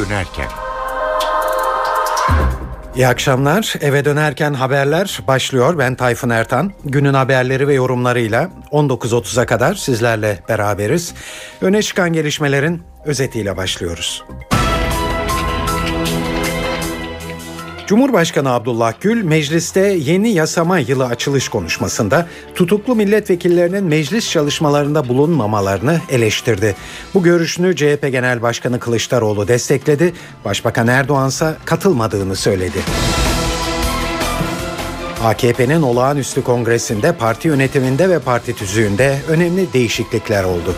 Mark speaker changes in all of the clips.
Speaker 1: dönerken.
Speaker 2: İyi akşamlar. Eve dönerken haberler başlıyor. Ben Tayfun Ertan. Günün haberleri ve yorumlarıyla 19.30'a kadar sizlerle beraberiz. Öne çıkan gelişmelerin özetiyle başlıyoruz. Cumhurbaşkanı Abdullah Gül mecliste yeni yasama yılı açılış konuşmasında tutuklu milletvekillerinin meclis çalışmalarında bulunmamalarını eleştirdi. Bu görüşünü CHP Genel Başkanı Kılıçdaroğlu destekledi. Başbakan Erdoğan ise katılmadığını söyledi. AKP'nin olağanüstü kongresinde parti yönetiminde ve parti tüzüğünde önemli değişiklikler oldu.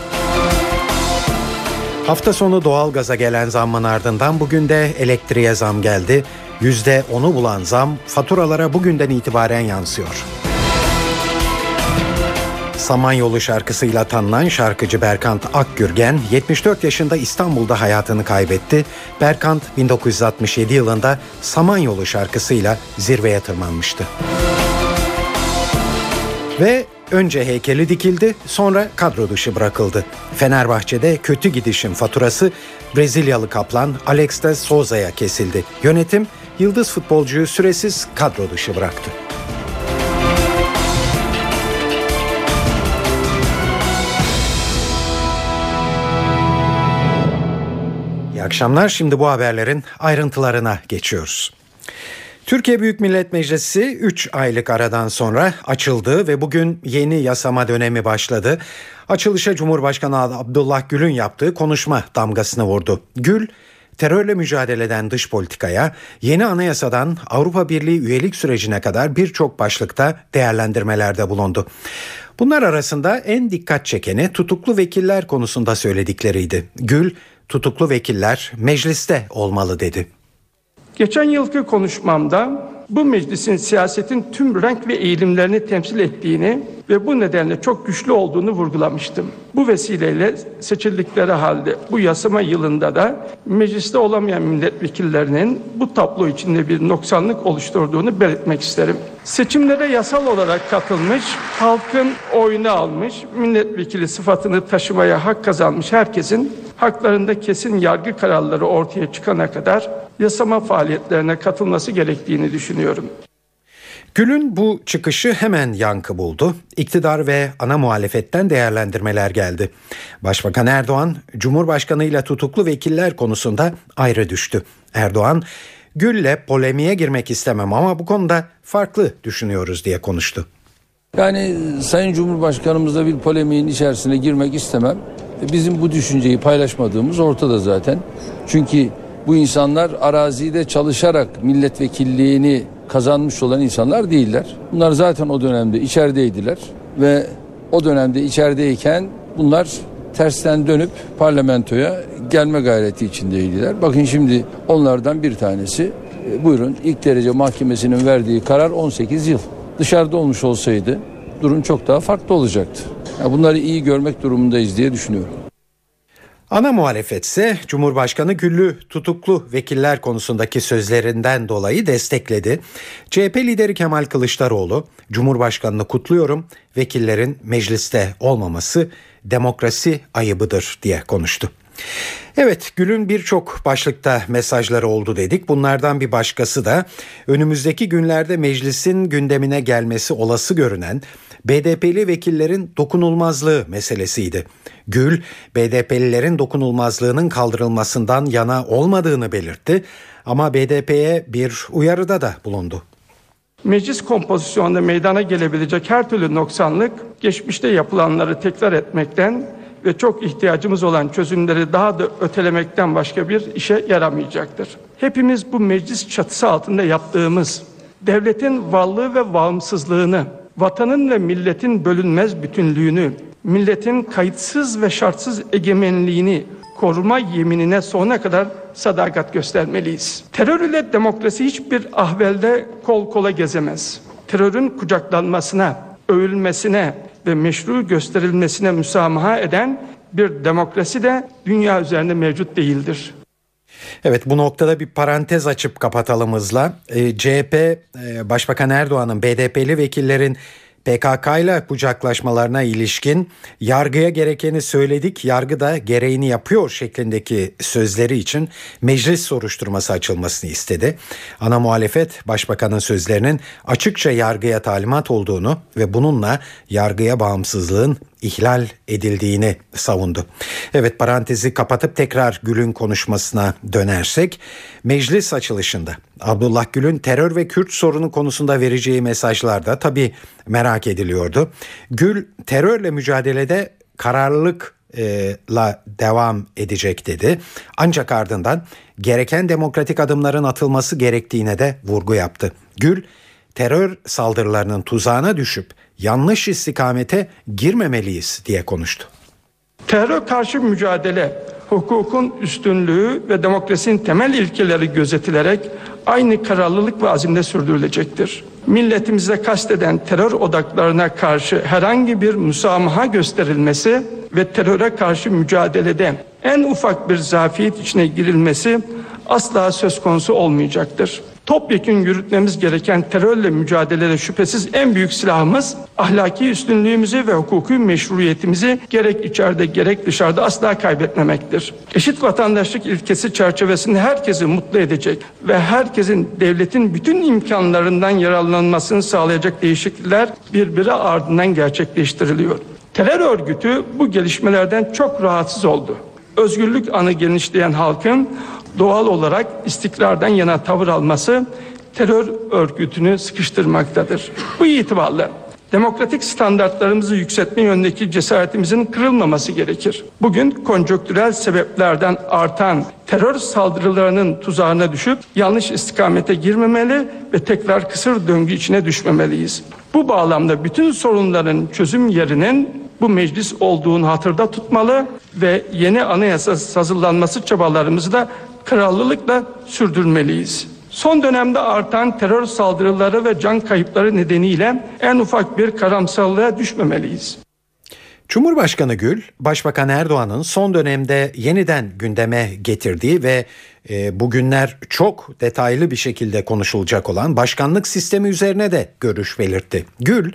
Speaker 2: Hafta sonu doğalgaza gelen zammın ardından bugün de elektriğe zam geldi. %10'u bulan zam faturalara bugünden itibaren yansıyor. Samanyolu şarkısıyla tanınan şarkıcı Berkant Akgürgen 74 yaşında İstanbul'da hayatını kaybetti. Berkant 1967 yılında Samanyolu şarkısıyla zirveye tırmanmıştı. Ve önce heykeli dikildi, sonra kadro dışı bırakıldı. Fenerbahçe'de kötü gidişin faturası Brezilyalı kaplan Alex de Souza'ya kesildi. Yönetim yıldız futbolcuyu süresiz kadro dışı bıraktı. İyi akşamlar. Şimdi bu haberlerin ayrıntılarına geçiyoruz. Türkiye Büyük Millet Meclisi 3 aylık aradan sonra açıldı ve bugün yeni yasama dönemi başladı. Açılışa Cumhurbaşkanı Abdullah Gül'ün yaptığı konuşma damgasını vurdu. Gül, terörle mücadeleden dış politikaya, yeni anayasadan Avrupa Birliği üyelik sürecine kadar birçok başlıkta değerlendirmelerde bulundu. Bunlar arasında en dikkat çekeni tutuklu vekiller konusunda söyledikleriydi. Gül, tutuklu vekiller mecliste olmalı dedi.
Speaker 3: Geçen yılki konuşmamda bu meclisin siyasetin tüm renk ve eğilimlerini temsil ettiğini ve bu nedenle çok güçlü olduğunu vurgulamıştım. Bu vesileyle seçildikleri halde bu yasama yılında da mecliste olamayan milletvekillerinin bu tablo içinde bir noksanlık oluşturduğunu belirtmek isterim. Seçimlere yasal olarak katılmış, halkın oyunu almış, milletvekili sıfatını taşımaya hak kazanmış herkesin haklarında kesin yargı kararları ortaya çıkana kadar yasama faaliyetlerine katılması gerektiğini düşünüyorum.
Speaker 2: Gül'ün bu çıkışı hemen yankı buldu. İktidar ve ana muhalefetten değerlendirmeler geldi. Başbakan Erdoğan, Cumhurbaşkanı ile tutuklu vekiller konusunda ayrı düştü. Erdoğan, Gül'le polemiğe girmek istemem ama bu konuda farklı düşünüyoruz diye konuştu.
Speaker 4: Yani Sayın Cumhurbaşkanımızla bir polemiğin içerisine girmek istemem. Bizim bu düşünceyi paylaşmadığımız ortada zaten. Çünkü bu insanlar arazide çalışarak milletvekilliğini kazanmış olan insanlar değiller. Bunlar zaten o dönemde içerideydiler ve o dönemde içerideyken bunlar tersten dönüp parlamentoya gelme gayreti içindeydiler. Bakın şimdi onlardan bir tanesi e, buyurun ilk derece mahkemesinin verdiği karar 18 yıl. Dışarıda olmuş olsaydı durum çok daha farklı olacaktı. Yani bunları iyi görmek durumundayız diye düşünüyorum.
Speaker 2: Ana muhalefet ise Cumhurbaşkanı Güllü tutuklu vekiller konusundaki sözlerinden dolayı destekledi. CHP lideri Kemal Kılıçdaroğlu, Cumhurbaşkanını kutluyorum, vekillerin mecliste olmaması demokrasi ayıbıdır diye konuştu. Evet Gül'ün birçok başlıkta mesajları oldu dedik. Bunlardan bir başkası da önümüzdeki günlerde meclisin gündemine gelmesi olası görünen BDP'li vekillerin dokunulmazlığı meselesiydi. Gül, BDP'lilerin dokunulmazlığının kaldırılmasından yana olmadığını belirtti ama BDP'ye bir uyarıda da bulundu.
Speaker 3: Meclis kompozisyonunda meydana gelebilecek her türlü noksanlık geçmişte yapılanları tekrar etmekten ve çok ihtiyacımız olan çözümleri daha da ötelemekten başka bir işe yaramayacaktır. Hepimiz bu meclis çatısı altında yaptığımız devletin varlığı ve bağımsızlığını, vatanın ve milletin bölünmez bütünlüğünü, milletin kayıtsız ve şartsız egemenliğini koruma yeminine sonuna kadar sadakat göstermeliyiz. Terör ile demokrasi hiçbir ahvelde kol kola gezemez. Terörün kucaklanmasına, övülmesine ve meşru gösterilmesine müsamaha eden bir demokrasi de dünya üzerinde mevcut değildir.
Speaker 2: Evet bu noktada bir parantez açıp kapatalım hızla. E, CHP e, Başbakan Erdoğan'ın BDP'li vekillerin PKK ile kucaklaşmalarına ilişkin yargıya gerekeni söyledik, yargı da gereğini yapıyor şeklindeki sözleri için meclis soruşturması açılmasını istedi. Ana muhalefet başbakanın sözlerinin açıkça yargıya talimat olduğunu ve bununla yargıya bağımsızlığın ihlal edildiğini savundu. Evet parantezi kapatıp tekrar Gül'ün konuşmasına dönersek meclis açılışında Abdullah Gül'ün terör ve Kürt sorunu konusunda vereceği mesajlarda tabii merak ediliyordu. Gül terörle mücadelede kararlılıkla devam edecek dedi. Ancak ardından gereken demokratik adımların atılması gerektiğine de vurgu yaptı. Gül terör saldırılarının tuzağına düşüp yanlış istikamete girmemeliyiz diye konuştu.
Speaker 3: Terör karşı mücadele, hukukun üstünlüğü ve demokrasinin temel ilkeleri gözetilerek aynı kararlılık ve azimle sürdürülecektir. Milletimize kasteden terör odaklarına karşı herhangi bir müsamaha gösterilmesi ve teröre karşı mücadelede en ufak bir zafiyet içine girilmesi asla söz konusu olmayacaktır topyekun yürütmemiz gereken terörle mücadelede şüphesiz en büyük silahımız ahlaki üstünlüğümüzü ve hukuki meşruiyetimizi gerek içeride gerek dışarıda asla kaybetmemektir. Eşit vatandaşlık ilkesi çerçevesinde herkesi mutlu edecek ve herkesin devletin bütün imkanlarından yararlanmasını sağlayacak değişiklikler birbiri ardından gerçekleştiriliyor. Terör örgütü bu gelişmelerden çok rahatsız oldu. Özgürlük anı genişleyen halkın doğal olarak istikrardan yana tavır alması terör örgütünü sıkıştırmaktadır. Bu itibarla demokratik standartlarımızı yükseltme yönündeki cesaretimizin kırılmaması gerekir. Bugün konjonktürel sebeplerden artan terör saldırılarının tuzağına düşüp yanlış istikamete girmemeli ve tekrar kısır döngü içine düşmemeliyiz. Bu bağlamda bütün sorunların çözüm yerinin bu meclis olduğunu hatırda tutmalı ve yeni anayasa hazırlanması çabalarımızı da kararlılıkla sürdürmeliyiz. Son dönemde artan terör saldırıları ve can kayıpları nedeniyle en ufak bir karamsarlığa düşmemeliyiz.
Speaker 2: Cumhurbaşkanı Gül, Başbakan Erdoğan'ın son dönemde yeniden gündeme getirdiği ve e, bugünler çok detaylı bir şekilde konuşulacak olan başkanlık sistemi üzerine de görüş belirtti. Gül,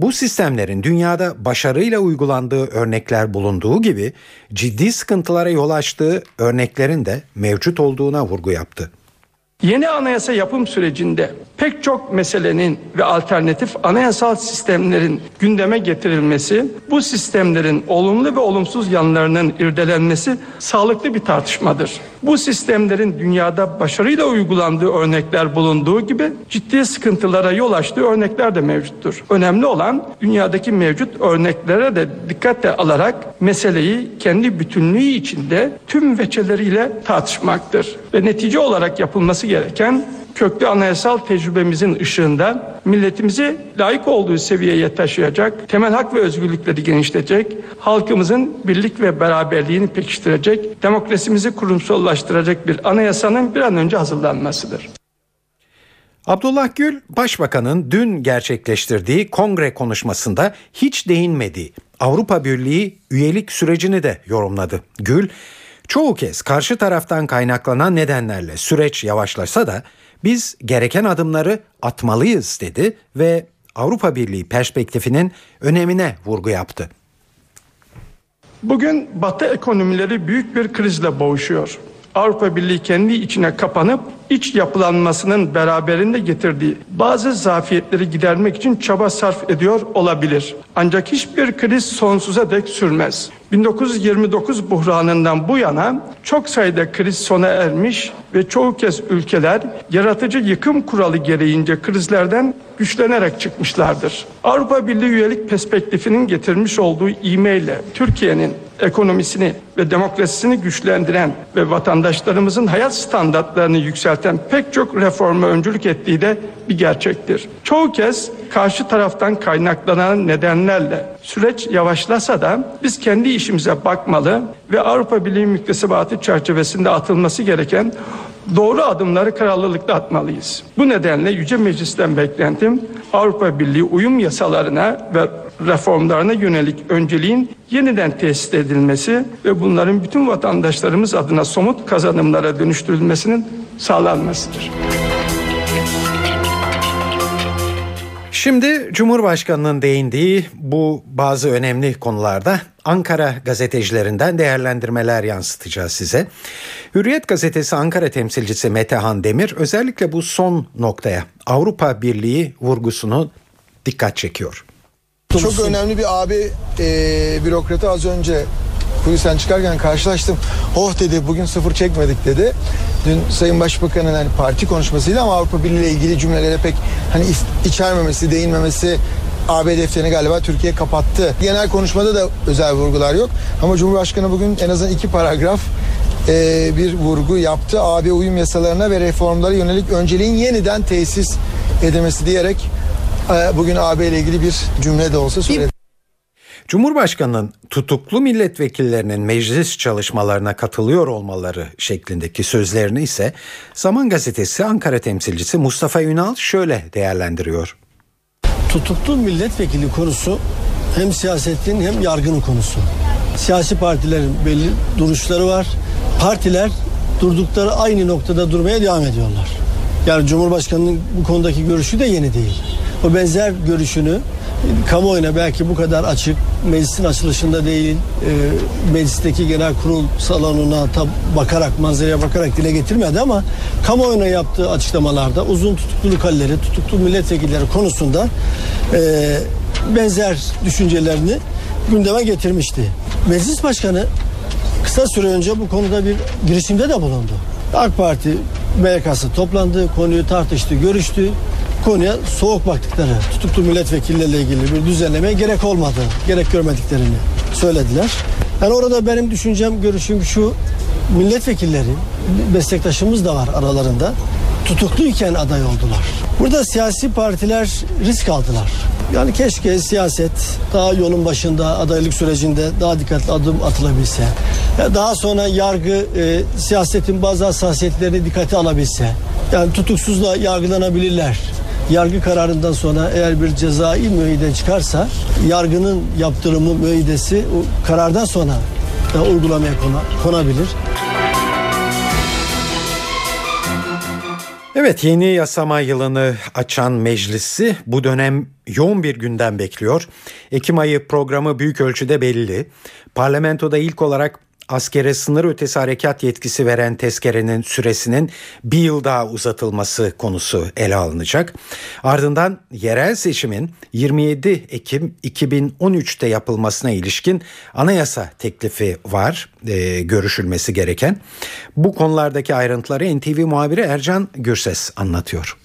Speaker 2: bu sistemlerin dünyada başarıyla uygulandığı örnekler bulunduğu gibi ciddi sıkıntılara yol açtığı örneklerin de mevcut olduğuna vurgu yaptı.
Speaker 3: Yeni anayasa yapım sürecinde pek çok meselenin ve alternatif anayasal sistemlerin gündeme getirilmesi, bu sistemlerin olumlu ve olumsuz yanlarının irdelenmesi sağlıklı bir tartışmadır. Bu sistemlerin dünyada başarıyla uygulandığı örnekler bulunduğu gibi ciddi sıkıntılara yol açtığı örnekler de mevcuttur. Önemli olan dünyadaki mevcut örneklere de dikkatle alarak meseleyi kendi bütünlüğü içinde tüm veçeleriyle tartışmaktır. Ve netice olarak yapılması gereken köklü anayasal tecrübemizin ışığında milletimizi layık olduğu seviyeye taşıyacak, temel hak ve özgürlükleri genişletecek, halkımızın birlik ve beraberliğini pekiştirecek, demokrasimizi kurumsallaştıracak bir anayasanın bir an önce hazırlanmasıdır.
Speaker 2: Abdullah Gül, Başbakanın dün gerçekleştirdiği kongre konuşmasında hiç değinmediği Avrupa Birliği üyelik sürecini de yorumladı. Gül, çoğu kez karşı taraftan kaynaklanan nedenlerle süreç yavaşlasa da biz gereken adımları atmalıyız dedi ve Avrupa Birliği perspektifinin önemine vurgu yaptı.
Speaker 3: Bugün Batı ekonomileri büyük bir krizle boğuşuyor. Avrupa Birliği kendi içine kapanıp iç yapılanmasının beraberinde getirdiği bazı zafiyetleri gidermek için çaba sarf ediyor olabilir. Ancak hiçbir kriz sonsuza dek sürmez. 1929 buhranından bu yana çok sayıda kriz sona ermiş ve çoğu kez ülkeler yaratıcı yıkım kuralı gereğince krizlerden güçlenerek çıkmışlardır. Avrupa Birliği üyelik perspektifinin getirmiş olduğu ivmeyle Türkiye'nin ekonomisini ve demokrasisini güçlendiren ve vatandaşlarımızın hayat standartlarını yükselten pek çok reforma öncülük ettiği de bir gerçektir. Çoğu kez karşı taraftan kaynaklanan nedenlerle süreç yavaşlasa da biz kendi işimize bakmalı ve Avrupa Birliği müktesebatı çerçevesinde atılması gereken doğru adımları kararlılıkla atmalıyız. Bu nedenle Yüce Meclis'ten beklentim Avrupa Birliği uyum yasalarına ve reformlarına yönelik önceliğin yeniden tesis edilmesi ve bunların bütün vatandaşlarımız adına somut kazanımlara dönüştürülmesinin sağlanmasıdır.
Speaker 2: Şimdi Cumhurbaşkanı'nın değindiği bu bazı önemli konularda Ankara gazetecilerinden değerlendirmeler yansıtacağız size. Hürriyet gazetesi Ankara temsilcisi Metehan Demir özellikle bu son noktaya Avrupa Birliği vurgusunu dikkat çekiyor.
Speaker 1: Çok önemli bir abi e, bürokratı az önce kulisten çıkarken karşılaştım. Oh dedi bugün sıfır çekmedik dedi. Dün Sayın Başbakan'ın hani parti konuşmasıyla ama Avrupa Birliği ile ilgili cümlelere pek hani içermemesi, değinmemesi AB defterini galiba Türkiye kapattı. Genel konuşmada da özel vurgular yok. Ama Cumhurbaşkanı bugün en azından iki paragraf e, bir vurgu yaptı. AB uyum yasalarına ve reformlara yönelik önceliğin yeniden tesis edilmesi diyerek e, bugün AB ile ilgili bir cümle de olsa söyledi.
Speaker 2: Cumhurbaşkanının tutuklu milletvekillerinin meclis çalışmalarına katılıyor olmaları şeklindeki sözlerini ise Zaman Gazetesi Ankara temsilcisi Mustafa Ünal şöyle değerlendiriyor.
Speaker 5: Tutuklu milletvekili konusu hem siyasetin hem yargının konusu. Siyasi partilerin belli duruşları var. Partiler durdukları aynı noktada durmaya devam ediyorlar. Yani Cumhurbaşkanının bu konudaki görüşü de yeni değil. O benzer görüşünü kamuoyuna belki bu kadar açık meclisin açılışında değil e, meclisteki genel kurul salonuna tab- bakarak manzaraya bakarak dile getirmedi ama kamuoyuna yaptığı açıklamalarda uzun tutukluluk halleri tutuklu milletvekilleri konusunda e, benzer düşüncelerini gündeme getirmişti. Meclis başkanı kısa süre önce bu konuda bir girişimde de bulundu. AK Parti MYK'sı toplandı, konuyu tartıştı, görüştü. Konuya soğuk baktıkları, tutuklu milletvekilleriyle ilgili bir düzenlemeye gerek olmadı, gerek görmediklerini söylediler. Yani orada benim düşüncem, görüşüm şu, milletvekilleri, meslektaşımız da var aralarında, tutukluyken aday oldular. Burada siyasi partiler risk aldılar. Yani keşke siyaset daha yolun başında adaylık sürecinde daha dikkatli adım atılabilse. Daha sonra yargı e, siyasetin bazı hassasiyetlerini dikkate alabilse. Yani tutuksuzla yargılanabilirler yargı kararından sonra eğer bir cezai müeyyide çıkarsa yargının yaptırımı müeyyidesi o karardan sonra da uygulamaya kona, konabilir.
Speaker 2: Evet yeni yasama yılını açan meclisi bu dönem yoğun bir gündem bekliyor. Ekim ayı programı büyük ölçüde belli. Parlamentoda ilk olarak askere sınır ötesi harekat yetkisi veren tezkerenin süresinin bir yıl daha uzatılması konusu ele alınacak. Ardından yerel seçimin 27 Ekim 2013'te yapılmasına ilişkin anayasa teklifi var e, görüşülmesi gereken. Bu konulardaki ayrıntıları NTV muhabiri Ercan Gürses anlatıyor.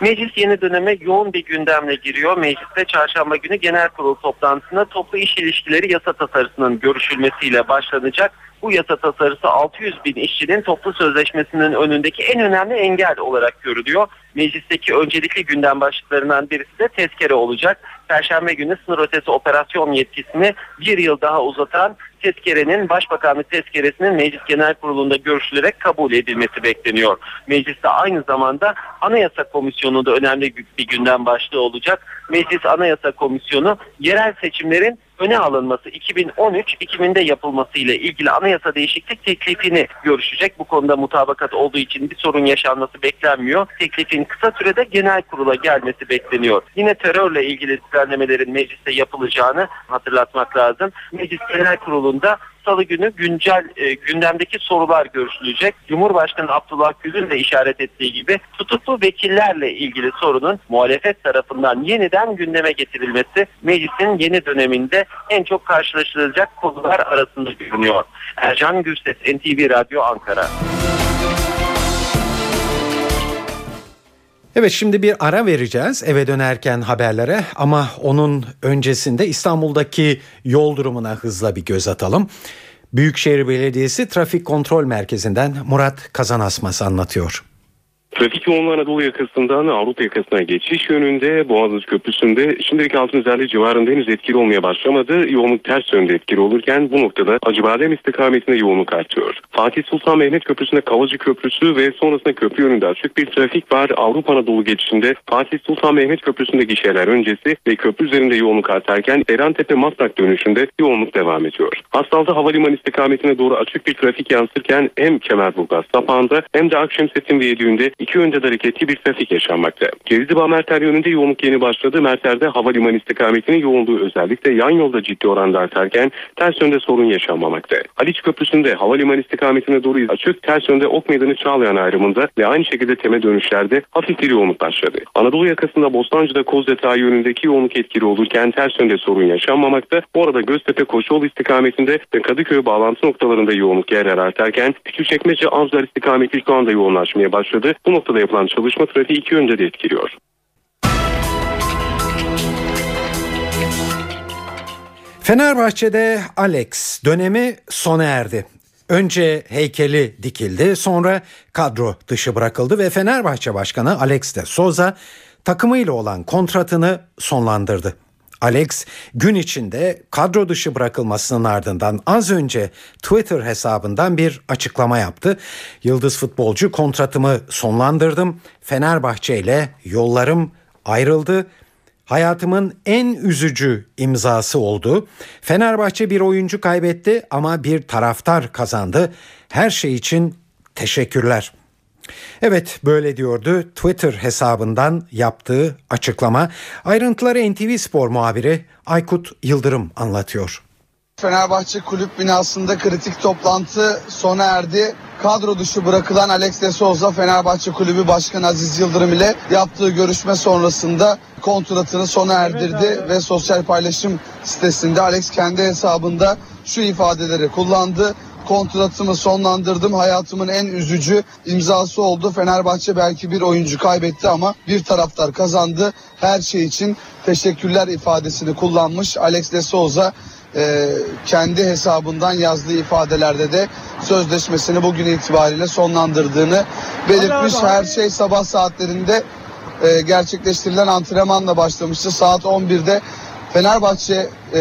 Speaker 6: Meclis yeni döneme yoğun bir gündemle giriyor. Mecliste çarşamba günü genel kurul toplantısında toplu iş ilişkileri yasa tasarısının görüşülmesiyle başlanacak. Bu yasa tasarısı 600 bin işçinin toplu sözleşmesinin önündeki en önemli engel olarak görülüyor. Meclisteki öncelikli gündem başlıklarından birisi de tezkere olacak. Perşembe günü sınır ötesi operasyon yetkisini bir yıl daha uzatan tezkerenin Başbakanlık tezkeresinin Meclis Genel Kurulu'nda görüşülerek kabul edilmesi bekleniyor. Mecliste aynı zamanda Anayasa Komisyonu da önemli bir gündem başlığı olacak. Meclis Anayasa Komisyonu yerel seçimlerin öne alınması 2013-2000'de yapılması ile ilgili anayasa değişiklik teklifini görüşecek. Bu konuda mutabakat olduğu için bir sorun yaşanması beklenmiyor. Teklifin kısa sürede genel kurula gelmesi bekleniyor. Yine terörle ilgili düzenlemelerin mecliste yapılacağını hatırlatmak lazım. Meclis Genel Kurulu'nda salı günü güncel e, gündemdeki sorular görüşülecek. Cumhurbaşkanı Abdullah Gül'ün de işaret ettiği gibi tutuklu vekillerle ilgili sorunun muhalefet tarafından yeniden gündeme getirilmesi meclisin yeni döneminde en çok karşılaşılacak konular arasında görünüyor. Ercan Gürses, NTV Radyo Ankara.
Speaker 2: Evet şimdi bir ara vereceğiz eve dönerken haberlere ama onun öncesinde İstanbul'daki yol durumuna hızla bir göz atalım. Büyükşehir Belediyesi Trafik Kontrol Merkezi'nden Murat Kazanasmas anlatıyor.
Speaker 7: Trafik yoğunluğu Anadolu yakasından Avrupa yakasına geçiş yönünde Boğaziçi Köprüsü'nde şimdilik altın özelliği civarında henüz etkili olmaya başlamadı. Yoğunluk ters yönde etkili olurken bu noktada Acıbadem istikametinde yoğunluk artıyor. Fatih Sultan Mehmet Köprüsü'nde Kavacı Köprüsü ve sonrasında köprü yönünde açık bir trafik var. Avrupa Anadolu geçişinde Fatih Sultan Mehmet Köprüsü'nde gişeler öncesi ve köprü üzerinde yoğunluk artarken Erantepe Maslak dönüşünde yoğunluk devam ediyor. Hastalda Havalimanı istikametine doğru açık bir trafik yansırken hem Kemerburgaz Sapağı'nda hem de Akşemsettin Viyadüğü'nde iki yönde de hareketli bir trafik yaşanmakta. Gezdiba Merter yönünde yoğunluk yeni başladı. Merter'de havalimanı istikametinin yoğunluğu özellikle yan yolda ciddi oranda artarken ters yönde sorun yaşanmamakta. Haliç Köprüsü'nde havalimanı istikametine doğru açık, ters yönde Ok Meydanı Çağlayan ayrımında ve aynı şekilde teme dönüşlerde hafif bir yoğunluk başladı. Anadolu yakasında Bostancı'da Kozyatağı yönündeki yoğunluk etkili olurken ters yönde sorun yaşanmamakta. Bu arada Göztepe Koçoğlu istikametinde ve Kadıköy bağlantı noktalarında yoğunluk yer artarken Küçükçekmece Avcılar istikameti şu anda yoğunlaşmaya başladı. Bu noktada yapılan çalışma trafiği iki yönde de etkiliyor.
Speaker 2: Fenerbahçe'de Alex dönemi sona erdi. Önce heykeli dikildi, sonra kadro dışı bırakıldı ve Fenerbahçe Başkanı Alex de Souza takımıyla olan kontratını sonlandırdı. Alex gün içinde kadro dışı bırakılmasının ardından az önce Twitter hesabından bir açıklama yaptı. Yıldız futbolcu kontratımı sonlandırdım. Fenerbahçe ile yollarım ayrıldı. Hayatımın en üzücü imzası oldu. Fenerbahçe bir oyuncu kaybetti ama bir taraftar kazandı. Her şey için teşekkürler. Evet böyle diyordu Twitter hesabından yaptığı açıklama. Ayrıntıları NTV Spor muhabiri Aykut Yıldırım anlatıyor.
Speaker 8: Fenerbahçe kulüp binasında kritik toplantı sona erdi. Kadro dışı bırakılan Alex de Souza Fenerbahçe Kulübü Başkanı Aziz Yıldırım ile yaptığı görüşme sonrasında kontratını sona erdirdi ve sosyal paylaşım sitesinde Alex kendi hesabında şu ifadeleri kullandı. Kontratımı sonlandırdım. Hayatımın en üzücü imzası oldu. Fenerbahçe belki bir oyuncu kaybetti ama bir taraftar kazandı. Her şey için teşekkürler ifadesini kullanmış Alex de Souza e, kendi hesabından yazdığı ifadelerde de sözleşmesini bugün itibariyle sonlandırdığını belirtmiş. Her şey sabah saatlerinde e, gerçekleştirilen antrenmanla başlamıştı. Saat 11'de Fenerbahçe e,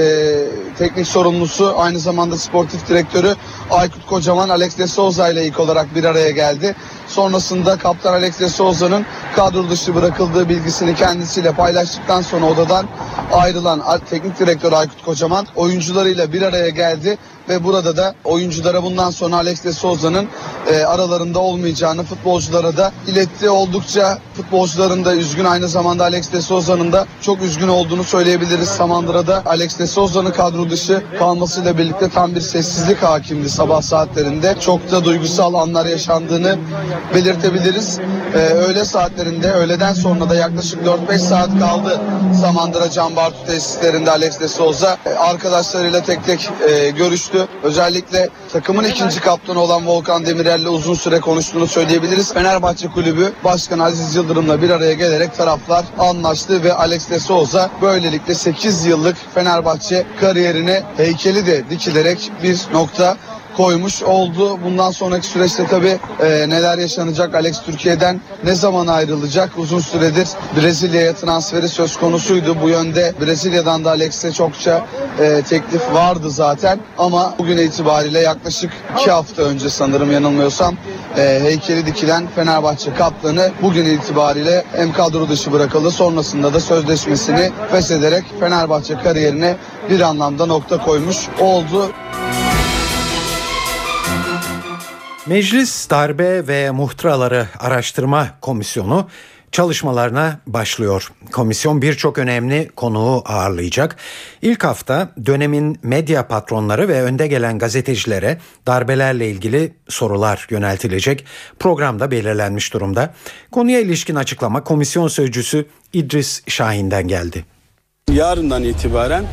Speaker 8: teknik sorumlusu aynı zamanda sportif direktörü Aykut Kocaman Alex de Souza ile ilk olarak bir araya geldi. Sonrasında kaptan Alex de Souza'nın kadro dışı bırakıldığı bilgisini kendisiyle paylaştıktan sonra odadan ayrılan teknik direktör Aykut Kocaman oyuncularıyla bir araya geldi ve burada da oyunculara bundan sonra Alex de Souza'nın e, aralarında olmayacağını futbolculara da iletti. Oldukça futbolcuların da üzgün aynı zamanda Alex de Souza'nın da çok üzgün olduğunu söyleyebiliriz. Samandıra'da Alex de Souza'nın kadro dışı kalmasıyla birlikte tam bir sessizlik hakimdi sabah saatlerinde. Çok da duygusal anlar yaşandığını belirtebiliriz. Ee, öğle saatlerinde, öğleden sonra da yaklaşık 4-5 saat kaldı Samandıra Can Bartu tesislerinde Alex de Souza. Ee, arkadaşlarıyla tek tek e, görüştü. Özellikle takımın ikinci kaptanı olan Volkan Demirel'le uzun süre konuştuğunu söyleyebiliriz. Fenerbahçe Kulübü Başkanı Aziz Yıldırım'la bir araya gelerek taraflar anlaştı ve Alex de Souza böylelikle 8 yıllık Fenerbahçe kariyerine heykeli de dikilerek bir nokta koymuş oldu. Bundan sonraki süreçte tabii e, neler yaşanacak? Alex Türkiye'den ne zaman ayrılacak? Uzun süredir Brezilya'ya transferi söz konusuydu. Bu yönde Brezilya'dan da Alex'e çokça e, teklif vardı zaten. Ama bugün itibariyle yaklaşık iki hafta önce sanırım yanılmıyorsam e, heykeli dikilen Fenerbahçe kaptanı bugün itibariyle hem kadro dışı bırakıldı. Sonrasında da sözleşmesini feshederek Fenerbahçe kariyerine bir anlamda nokta koymuş oldu.
Speaker 2: Meclis Darbe ve Muhtıraları Araştırma Komisyonu çalışmalarına başlıyor. Komisyon birçok önemli konuğu ağırlayacak. İlk hafta dönemin medya patronları ve önde gelen gazetecilere darbelerle ilgili sorular yöneltilecek. Programda belirlenmiş durumda. Konuya ilişkin açıklama komisyon sözcüsü İdris Şahin'den geldi.
Speaker 9: Yarından itibaren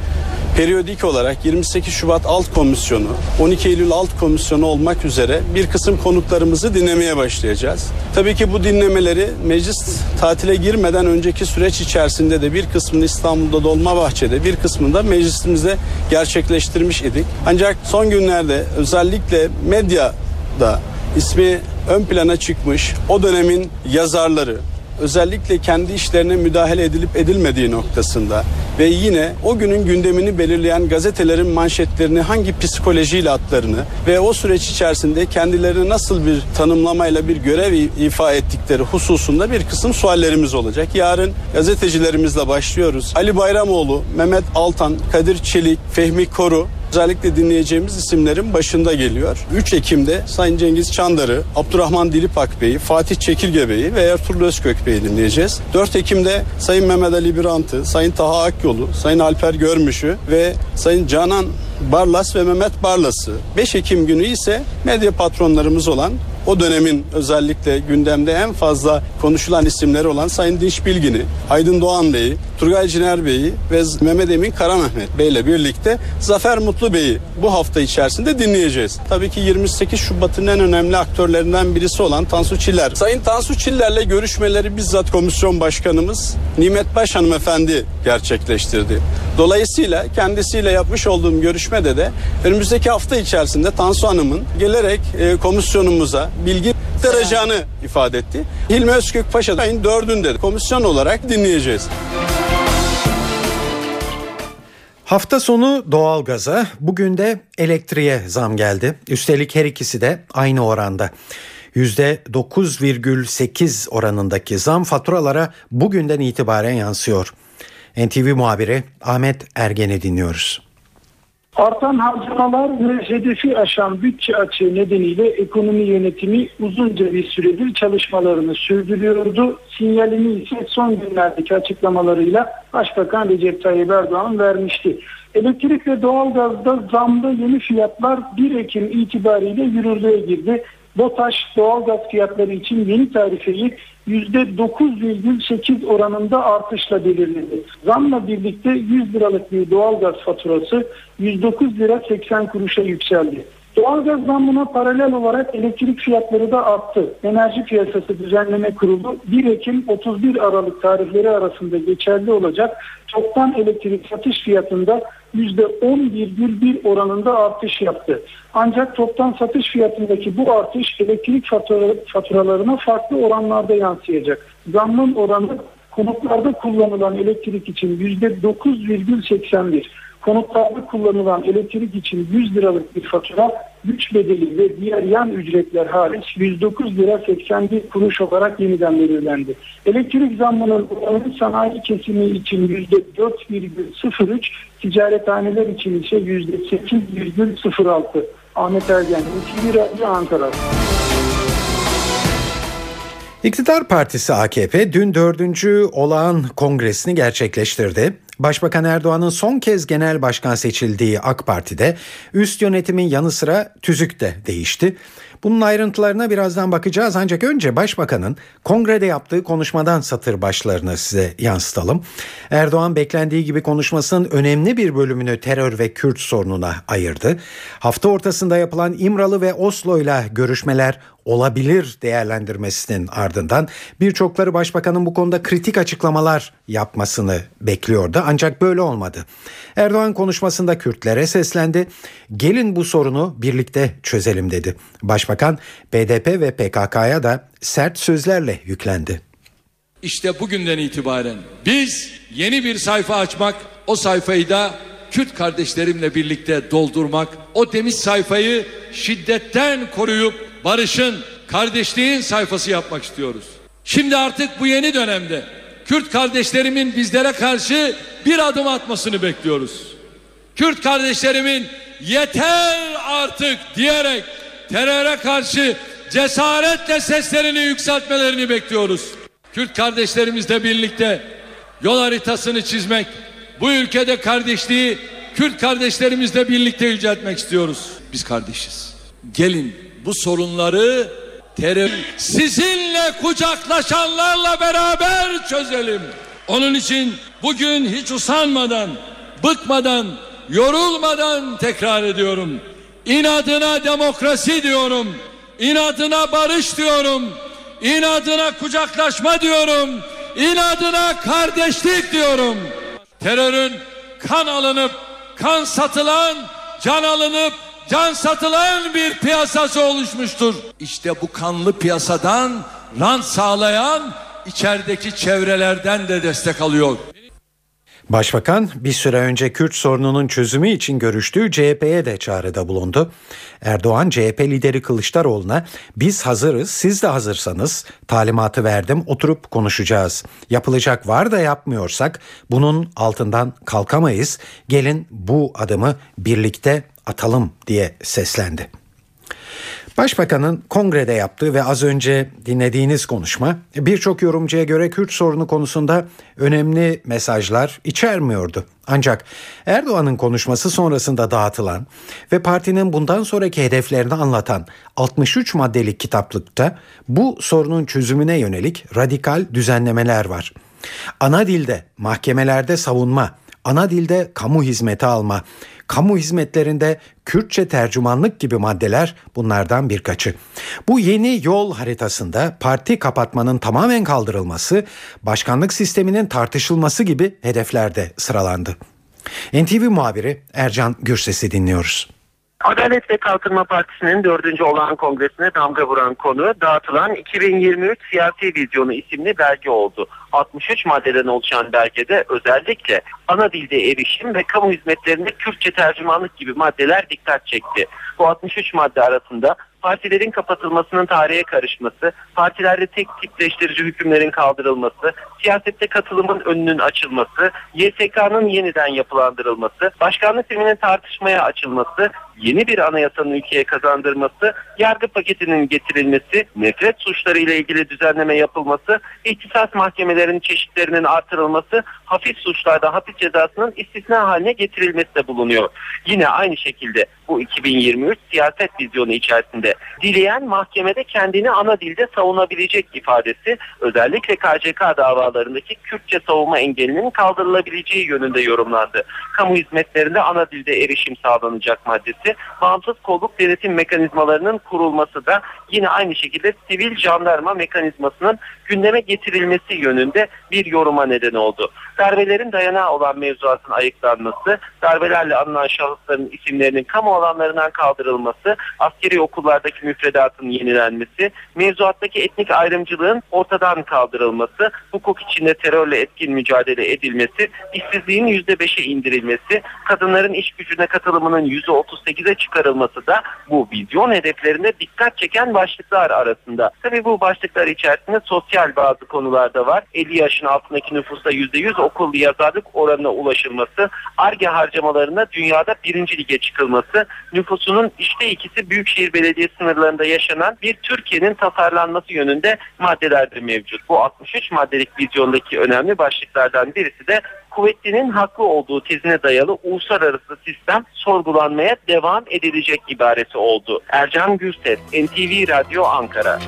Speaker 9: periyodik olarak 28 Şubat Alt Komisyonu, 12 Eylül Alt Komisyonu olmak üzere bir kısım konuklarımızı dinlemeye başlayacağız. Tabii ki bu dinlemeleri meclis tatile girmeden önceki süreç içerisinde de bir kısmını İstanbul'da Dolmabahçe'de bir kısmını da meclisimizde gerçekleştirmiş idik. Ancak son günlerde özellikle medyada ismi ön plana çıkmış o dönemin yazarları, özellikle kendi işlerine müdahale edilip edilmediği noktasında ve yine o günün gündemini belirleyen gazetelerin manşetlerini hangi psikolojiyle atlarını ve o süreç içerisinde kendilerini nasıl bir tanımlamayla bir görev ifa ettikleri hususunda bir kısım suallerimiz olacak. Yarın gazetecilerimizle başlıyoruz. Ali Bayramoğlu, Mehmet Altan, Kadir Çelik, Fehmi Koru Özellikle dinleyeceğimiz isimlerin başında geliyor. 3 Ekim'de Sayın Cengiz Çandar'ı, Abdurrahman Dilipak Bey'i, Fatih Çekirge Bey'i ve Ertuğrul Özkök Bey'i dinleyeceğiz. 4 Ekim'de Sayın Mehmet Ali Birant'ı, Sayın Taha Akyol'u, Sayın Alper Görmüş'ü ve Sayın Canan Barlas ve Mehmet Barlas'ı. 5 Ekim günü ise medya patronlarımız olan o dönemin özellikle gündemde en fazla konuşulan isimleri olan Sayın Dinç Bilgin'i, Aydın Doğan Bey'i, Turgay Ciner Bey'i ve Mehmet Emin Kara Mehmet Bey'le birlikte Zafer Mutlu Bey'i bu hafta içerisinde dinleyeceğiz. Tabii ki 28 Şubat'ın en önemli aktörlerinden birisi olan Tansu Çiller. Sayın Tansu Çiller'le görüşmeleri bizzat komisyon başkanımız Nimet Baş hanımefendi gerçekleştirdi. Dolayısıyla kendisiyle yapmış olduğum görüşmede de önümüzdeki hafta içerisinde Tansu Hanım'ın gelerek e, komisyonumuza bilgi aktaracağını ifade etti. Hilmi Özkök Paşa ayın dördünde komisyon olarak dinleyeceğiz.
Speaker 2: Hafta sonu doğalgaza, bugün de elektriğe zam geldi. Üstelik her ikisi de aynı oranda. %9,8 oranındaki zam faturalara bugünden itibaren yansıyor. NTV muhabiri Ahmet Ergen'i dinliyoruz.
Speaker 10: Artan harcamalar ve hedefi aşan bütçe açığı nedeniyle ekonomi yönetimi uzunca bir süredir çalışmalarını sürdürüyordu. Sinyalini ise son günlerdeki açıklamalarıyla Başbakan Recep Tayyip Erdoğan vermişti. Elektrik ve doğalgazda zamlı yeni fiyatlar 1 Ekim itibariyle yürürlüğe girdi. BOTAŞ doğalgaz fiyatları için yeni tarifeyi %9,8 oranında artışla belirledi. Zamla birlikte 100 liralık bir doğalgaz faturası 109 lira 80 kuruşa yükseldi. Doğalgaz zammına paralel olarak elektrik fiyatları da arttı. Enerji Piyasası Düzenleme Kurulu 1 Ekim 31 Aralık tarihleri arasında geçerli olacak toptan elektrik satış fiyatında %10,1 oranında artış yaptı. Ancak toptan satış fiyatındaki bu artış elektrik fatura, faturalarına farklı oranlarda yansıyacak. Zammın oranı konutlarda kullanılan elektrik için %9,81. Konutlarda kullanılan elektrik için 100 liralık bir fatura güç bedeli ve diğer yan ücretler hariç 109 lira 81 kuruş olarak yeniden belirlendi. Elektrik zammının oranı sanayi kesimi için %4,03, ticarethaneler için ise %8,06. Ahmet Ergen, NTV Radyo Ankara.
Speaker 2: İktidar Partisi AKP dün dördüncü olağan kongresini gerçekleştirdi. Başbakan Erdoğan'ın son kez genel başkan seçildiği AK Parti'de üst yönetimin yanı sıra tüzük de değişti. Bunun ayrıntılarına birazdan bakacağız ancak önce Başbakan'ın kongrede yaptığı konuşmadan satır başlarını size yansıtalım. Erdoğan beklendiği gibi konuşmasının önemli bir bölümünü terör ve Kürt sorununa ayırdı. Hafta ortasında yapılan İmralı ve Oslo ile görüşmeler olabilir değerlendirmesinin ardından birçokları başbakanın bu konuda kritik açıklamalar yapmasını bekliyordu ancak böyle olmadı. Erdoğan konuşmasında Kürtlere seslendi. Gelin bu sorunu birlikte çözelim dedi. Başbakan BDP ve PKK'ya da sert sözlerle yüklendi.
Speaker 11: İşte bugünden itibaren biz yeni bir sayfa açmak, o sayfayı da Kürt kardeşlerimle birlikte doldurmak, o temiz sayfayı şiddetten koruyup barışın, kardeşliğin sayfası yapmak istiyoruz. Şimdi artık bu yeni dönemde Kürt kardeşlerimin bizlere karşı bir adım atmasını bekliyoruz. Kürt kardeşlerimin yeter artık diyerek teröre karşı cesaretle seslerini yükseltmelerini bekliyoruz. Kürt kardeşlerimizle birlikte yol haritasını çizmek, bu ülkede kardeşliği Kürt kardeşlerimizle birlikte yüceltmek istiyoruz. Biz kardeşiz. Gelin bu sorunları terör sizinle kucaklaşanlarla beraber çözelim. Onun için bugün hiç usanmadan, bıkmadan, yorulmadan tekrar ediyorum. İnadına demokrasi diyorum. İnadına barış diyorum. İnadına kucaklaşma diyorum. İnadına kardeşlik diyorum. Terörün kan alınıp kan satılan, can alınıp can satılan bir piyasası oluşmuştur. İşte bu kanlı piyasadan rant sağlayan içerideki çevrelerden de destek alıyor.
Speaker 2: Başbakan bir süre önce Kürt sorununun çözümü için görüştüğü CHP'ye de çağrıda bulundu. Erdoğan CHP lideri Kılıçdaroğlu'na biz hazırız siz de hazırsanız talimatı verdim oturup konuşacağız. Yapılacak var da yapmıyorsak bunun altından kalkamayız. Gelin bu adımı birlikte atalım diye seslendi. Başbakanın kongrede yaptığı ve az önce dinlediğiniz konuşma birçok yorumcuya göre Kürt sorunu konusunda önemli mesajlar içermiyordu. Ancak Erdoğan'ın konuşması sonrasında dağıtılan ve partinin bundan sonraki hedeflerini anlatan 63 maddelik kitaplıkta bu sorunun çözümüne yönelik radikal düzenlemeler var. Ana dilde, mahkemelerde savunma, ana dilde kamu hizmeti alma, kamu hizmetlerinde Kürtçe tercümanlık gibi maddeler bunlardan birkaçı. Bu yeni yol haritasında parti kapatmanın tamamen kaldırılması, başkanlık sisteminin tartışılması gibi hedeflerde sıralandı. NTV muhabiri Ercan Gürses'i dinliyoruz.
Speaker 6: Adalet ve Kalkınma Partisi'nin dördüncü olağan kongresine damga vuran konu dağıtılan 2023 Siyasi Vizyonu isimli belge oldu. 63 maddeden oluşan belgede özellikle ana dilde erişim ve kamu hizmetlerinde Kürtçe tercümanlık gibi maddeler dikkat çekti. Bu 63 madde arasında partilerin kapatılmasının tarihe karışması, partilerde tek tipleştirici hükümlerin kaldırılması, siyasette katılımın önünün açılması, YSK'nın yeniden yapılandırılması, başkanlık sisteminin tartışmaya açılması, yeni bir anayasanın ülkeye kazandırması, yargı paketinin getirilmesi, nefret suçları ile ilgili düzenleme yapılması, ihtisas mahkemelerinin çeşitlerinin artırılması, hafif suçlarda hapis cezasının istisna haline getirilmesi de bulunuyor. Yine aynı şekilde bu 2023 siyaset vizyonu içerisinde dileyen mahkemede kendini ana dilde savunabilecek ifadesi özellikle KCK davalarındaki Kürtçe savunma engelinin kaldırılabileceği yönünde yorumlandı. Kamu hizmetlerinde ana dilde erişim sağlanacak maddesi, bağımsız kolluk denetim mekanizmalarının kurulması da yine aynı şekilde sivil jandarma mekanizmasının gündeme getirilmesi yönünde bir yoruma neden oldu. Darbelerin dayanağı olan mevzuatın ayıklanması, darbelerle anılan şahısların isimlerinin kamu alanlarından kaldırılması, askeri okullardaki müfredatın yenilenmesi, mevzuattaki etnik ayrımcılığın ortadan kaldırılması, hukuk içinde terörle etkin mücadele edilmesi, işsizliğin %5'e indirilmesi, kadınların iş gücüne katılımının %38'e çıkarılması da bu vizyon hedeflerinde dikkat çeken başlıklar arasında. Tabii bu başlıklar içerisinde sosyal bazı konular da var. 50 yaşın altındaki nüfusta %100 okul yazarlık oranına ulaşılması, ARGE harcamalarında dünyada birinci lige çıkılması, nüfusunun işte ikisi Büyükşehir Belediye sınırlarında yaşanan bir Türkiye'nin tasarlanması yönünde maddeler de mevcut. Bu 63 maddelik vizyondaki önemli başlıklardan birisi de kuvvetlinin haklı olduğu tezine dayalı uluslararası sistem sorgulanmaya devam edilecek ibaresi oldu. Ercan Gürses, NTV Radyo Ankara.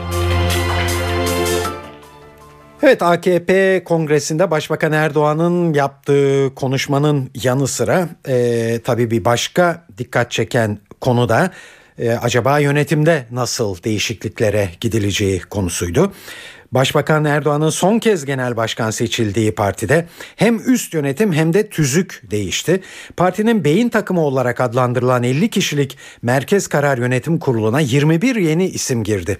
Speaker 2: Evet AKP kongresinde Başbakan Erdoğan'ın yaptığı konuşmanın yanı sıra e, tabii bir başka dikkat çeken konu da e, acaba yönetimde nasıl değişikliklere gidileceği konusuydu. Başbakan Erdoğan'ın son kez genel başkan seçildiği partide hem üst yönetim hem de tüzük değişti. Partinin beyin takımı olarak adlandırılan 50 kişilik Merkez Karar Yönetim Kurulu'na 21 yeni isim girdi.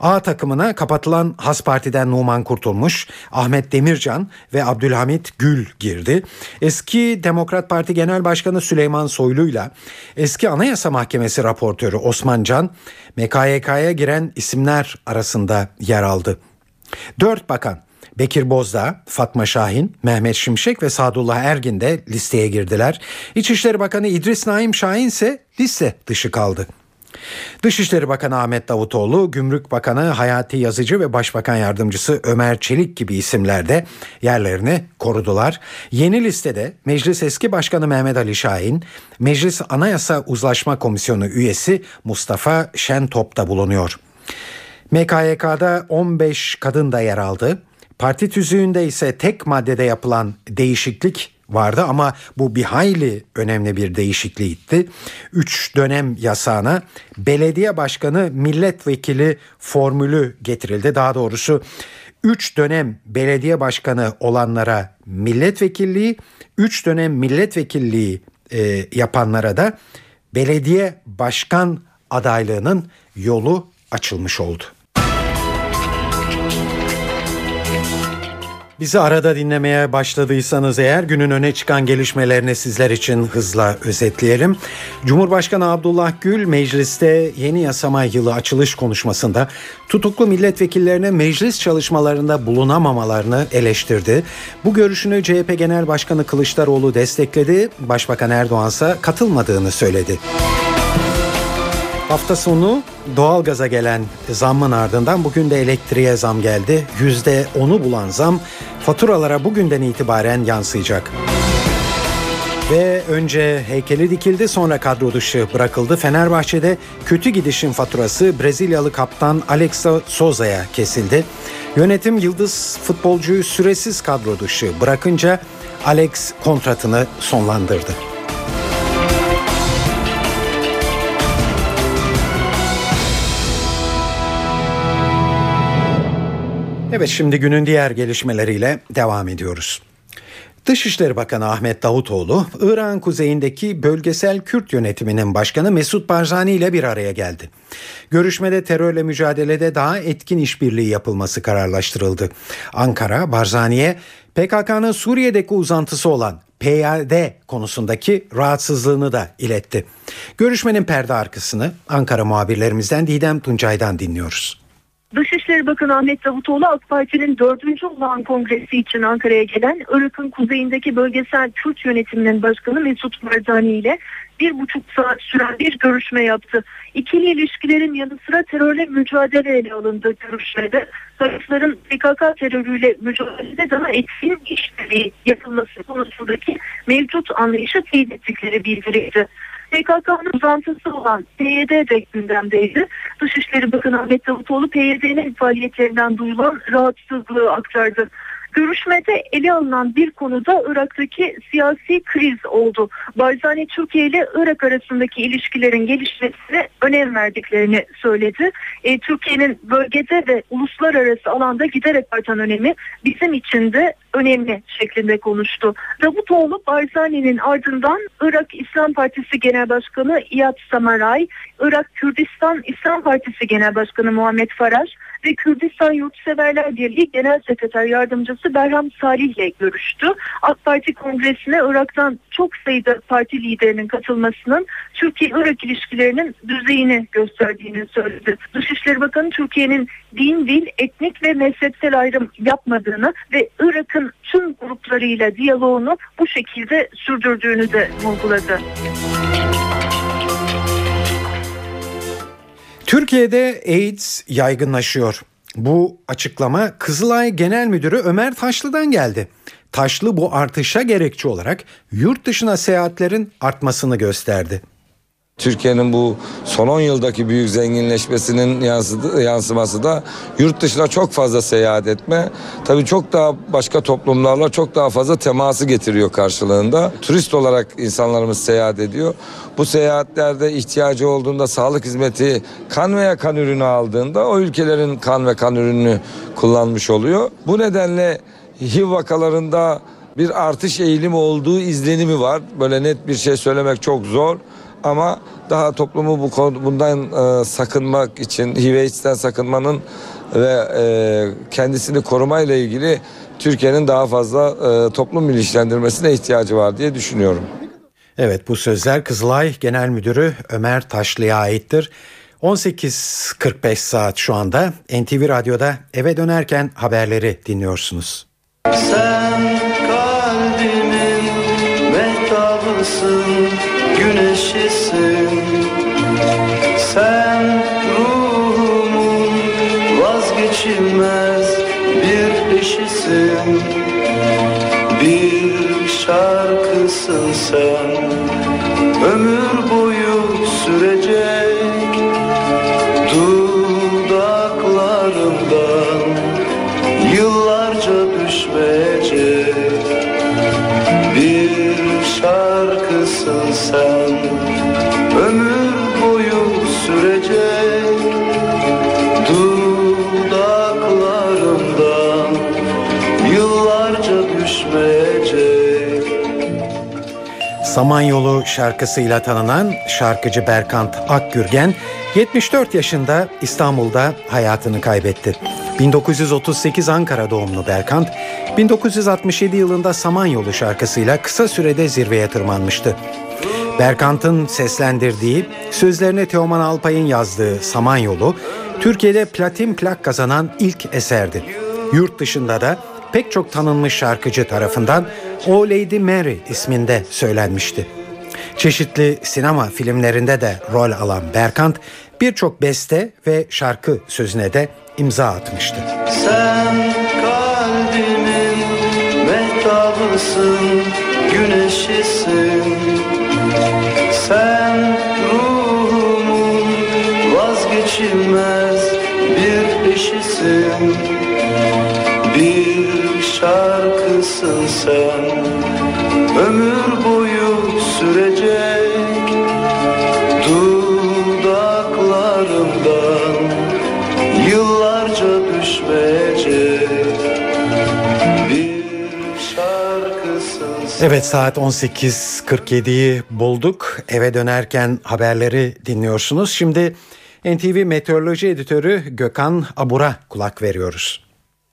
Speaker 2: A takımına kapatılan Has Parti'den Numan Kurtulmuş, Ahmet Demircan ve Abdülhamit Gül girdi. Eski Demokrat Parti Genel Başkanı Süleyman Soylu'yla eski Anayasa Mahkemesi raportörü Osman Can MKYK'ya giren isimler arasında yer aldı. Dört bakan Bekir Bozdağ, Fatma Şahin, Mehmet Şimşek ve Sadullah Ergin de listeye girdiler. İçişleri Bakanı İdris Naim Şahin ise liste dışı kaldı. Dışişleri Bakanı Ahmet Davutoğlu, Gümrük Bakanı Hayati Yazıcı ve Başbakan Yardımcısı Ömer Çelik gibi isimler de yerlerini korudular. Yeni listede Meclis Eski Başkanı Mehmet Ali Şahin, Meclis Anayasa Uzlaşma Komisyonu üyesi Mustafa Şentop da bulunuyor. MKYK'da 15 kadın da yer aldı. Parti tüzüğünde ise tek maddede yapılan değişiklik vardı ama bu bir hayli önemli bir değişiklikti. Üç dönem yasağına belediye başkanı milletvekili formülü getirildi. Daha doğrusu üç dönem belediye başkanı olanlara milletvekilliği, üç dönem milletvekilliği e, yapanlara da belediye başkan adaylığının yolu açılmış oldu. Bizi arada dinlemeye başladıysanız eğer günün öne çıkan gelişmelerini sizler için hızla özetleyelim. Cumhurbaşkanı Abdullah Gül mecliste yeni yasama yılı açılış konuşmasında tutuklu milletvekillerine meclis çalışmalarında bulunamamalarını eleştirdi. Bu görüşünü CHP Genel Başkanı Kılıçdaroğlu destekledi. Başbakan Erdoğan ise katılmadığını söyledi. Hafta sonu doğalgaza gelen zammın ardından bugün de elektriğe zam geldi. Yüzde onu bulan zam faturalara bugünden itibaren yansıyacak. Ve önce heykeli dikildi sonra kadro dışı bırakıldı. Fenerbahçe'de kötü gidişin faturası Brezilyalı kaptan Alexa Souza'ya kesildi. Yönetim yıldız futbolcuyu süresiz kadro dışı bırakınca Alex kontratını sonlandırdı. Evet şimdi günün diğer gelişmeleriyle devam ediyoruz. Dışişleri Bakanı Ahmet Davutoğlu, İran kuzeyindeki bölgesel Kürt yönetiminin başkanı Mesut Barzani ile bir araya geldi. Görüşmede terörle mücadelede daha etkin işbirliği yapılması kararlaştırıldı. Ankara, Barzani'ye PKK'nın Suriye'deki uzantısı olan PYD konusundaki rahatsızlığını da iletti. Görüşmenin perde arkasını Ankara muhabirlerimizden Didem Tuncay'dan dinliyoruz.
Speaker 12: Dışişleri Bakanı Ahmet Davutoğlu AK Parti'nin dördüncü olan kongresi için Ankara'ya gelen Irak'ın kuzeyindeki bölgesel Kürt yönetiminin başkanı Mesut Barzani ile bir buçuk saat süren bir görüşme yaptı. İkili ilişkilerin yanı sıra terörle mücadele ele alındı görüşmede. Tarafların PKK terörüyle mücadelede daha etkin işbirliği yapılması konusundaki mevcut anlayışı teyit ettikleri bildirildi. PKK'nın uzantısı olan PYD de gündemdeydi. Dışişleri Bakanı Ahmet Davutoğlu PYD'nin faaliyetlerinden duyulan rahatsızlığı aktardı. Görüşmede ele alınan bir konuda Irak'taki siyasi kriz oldu. Barzani Türkiye ile Irak arasındaki ilişkilerin gelişmesine önem verdiklerini söyledi. E, Türkiye'nin bölgede ve uluslararası alanda giderek artan önemi bizim için de önemli şeklinde konuştu. Davutoğlu Barzani'nin ardından Irak İslam Partisi Genel Başkanı İyad Samaray, Irak Kürdistan İslam Partisi Genel Başkanı Muhammed Faraj ve Kürdistan Yurtseverler Birliği Genel Sekreter Yardımcısı Berham Salih ile görüştü. AK Parti Kongresi'ne Irak'tan çok sayıda parti liderinin katılmasının Türkiye-Irak ilişkilerinin düzeyini gösterdiğini söyledi. Dışişleri Bakanı Türkiye'nin din, dil, etnik ve mezhepsel ayrım yapmadığını ve Irak'ın tüm gruplarıyla diyaloğunu bu şekilde sürdürdüğünü de vurguladı.
Speaker 2: Türkiye'de AIDS yaygınlaşıyor. Bu açıklama Kızılay Genel Müdürü Ömer Taşlı'dan geldi. Taşlı bu artışa gerekçe olarak yurt dışına seyahatlerin artmasını gösterdi.
Speaker 13: Türkiye'nin bu son 10 yıldaki büyük zenginleşmesinin yansıması da yurt dışına çok fazla seyahat etme. Tabii çok daha başka toplumlarla çok daha fazla teması getiriyor karşılığında. Turist olarak insanlarımız seyahat ediyor. Bu seyahatlerde ihtiyacı olduğunda sağlık hizmeti kan veya kan ürünü aldığında o ülkelerin kan ve kan ürününü kullanmış oluyor. Bu nedenle HIV vakalarında bir artış eğilimi olduğu izlenimi var. Böyle net bir şey söylemek çok zor. Ama daha toplumu bu bundan e, sakınmak için HIV sakınmanın ve e, kendisini korumayla ilgili Türkiye'nin daha fazla e, toplum bilinçlendirmesine ihtiyacı var diye düşünüyorum.
Speaker 2: Evet bu sözler Kızılay Genel Müdürü Ömer Taşlı'ya aittir. 18.45 saat şu anda NTV Radyo'da eve dönerken haberleri dinliyorsunuz. Sen kalbimin mehtabısın güneşisin. Sen ruhumun vazgeçilmez bir eşisin. Bir şarkısın sen Samanyolu şarkısıyla tanınan şarkıcı Berkant Akgürgen 74 yaşında İstanbul'da hayatını kaybetti. 1938 Ankara doğumlu Berkant, 1967 yılında Samanyolu şarkısıyla kısa sürede zirveye tırmanmıştı. Berkant'ın seslendirdiği, sözlerine Teoman Alpay'ın yazdığı Samanyolu, Türkiye'de platin plak kazanan ilk eserdi. Yurt dışında da pek çok tanınmış şarkıcı tarafından O Lady Mary isminde söylenmişti. Çeşitli sinema filmlerinde de rol alan Berkant birçok beste ve şarkı sözüne de imza atmıştı.
Speaker 14: Sen kalbimin mehtabısın, güneşisin. Sen ruhumun vazgeçilmez bir eşisin. Bir şarkısın sen, ömür boyu sürecek. Dudaklarımdan yıllarca düşmeyecek.
Speaker 2: Evet saat 18.47'yi bulduk. Eve dönerken haberleri dinliyorsunuz. Şimdi NTV Meteoroloji Editörü Gökhan Abur'a kulak veriyoruz.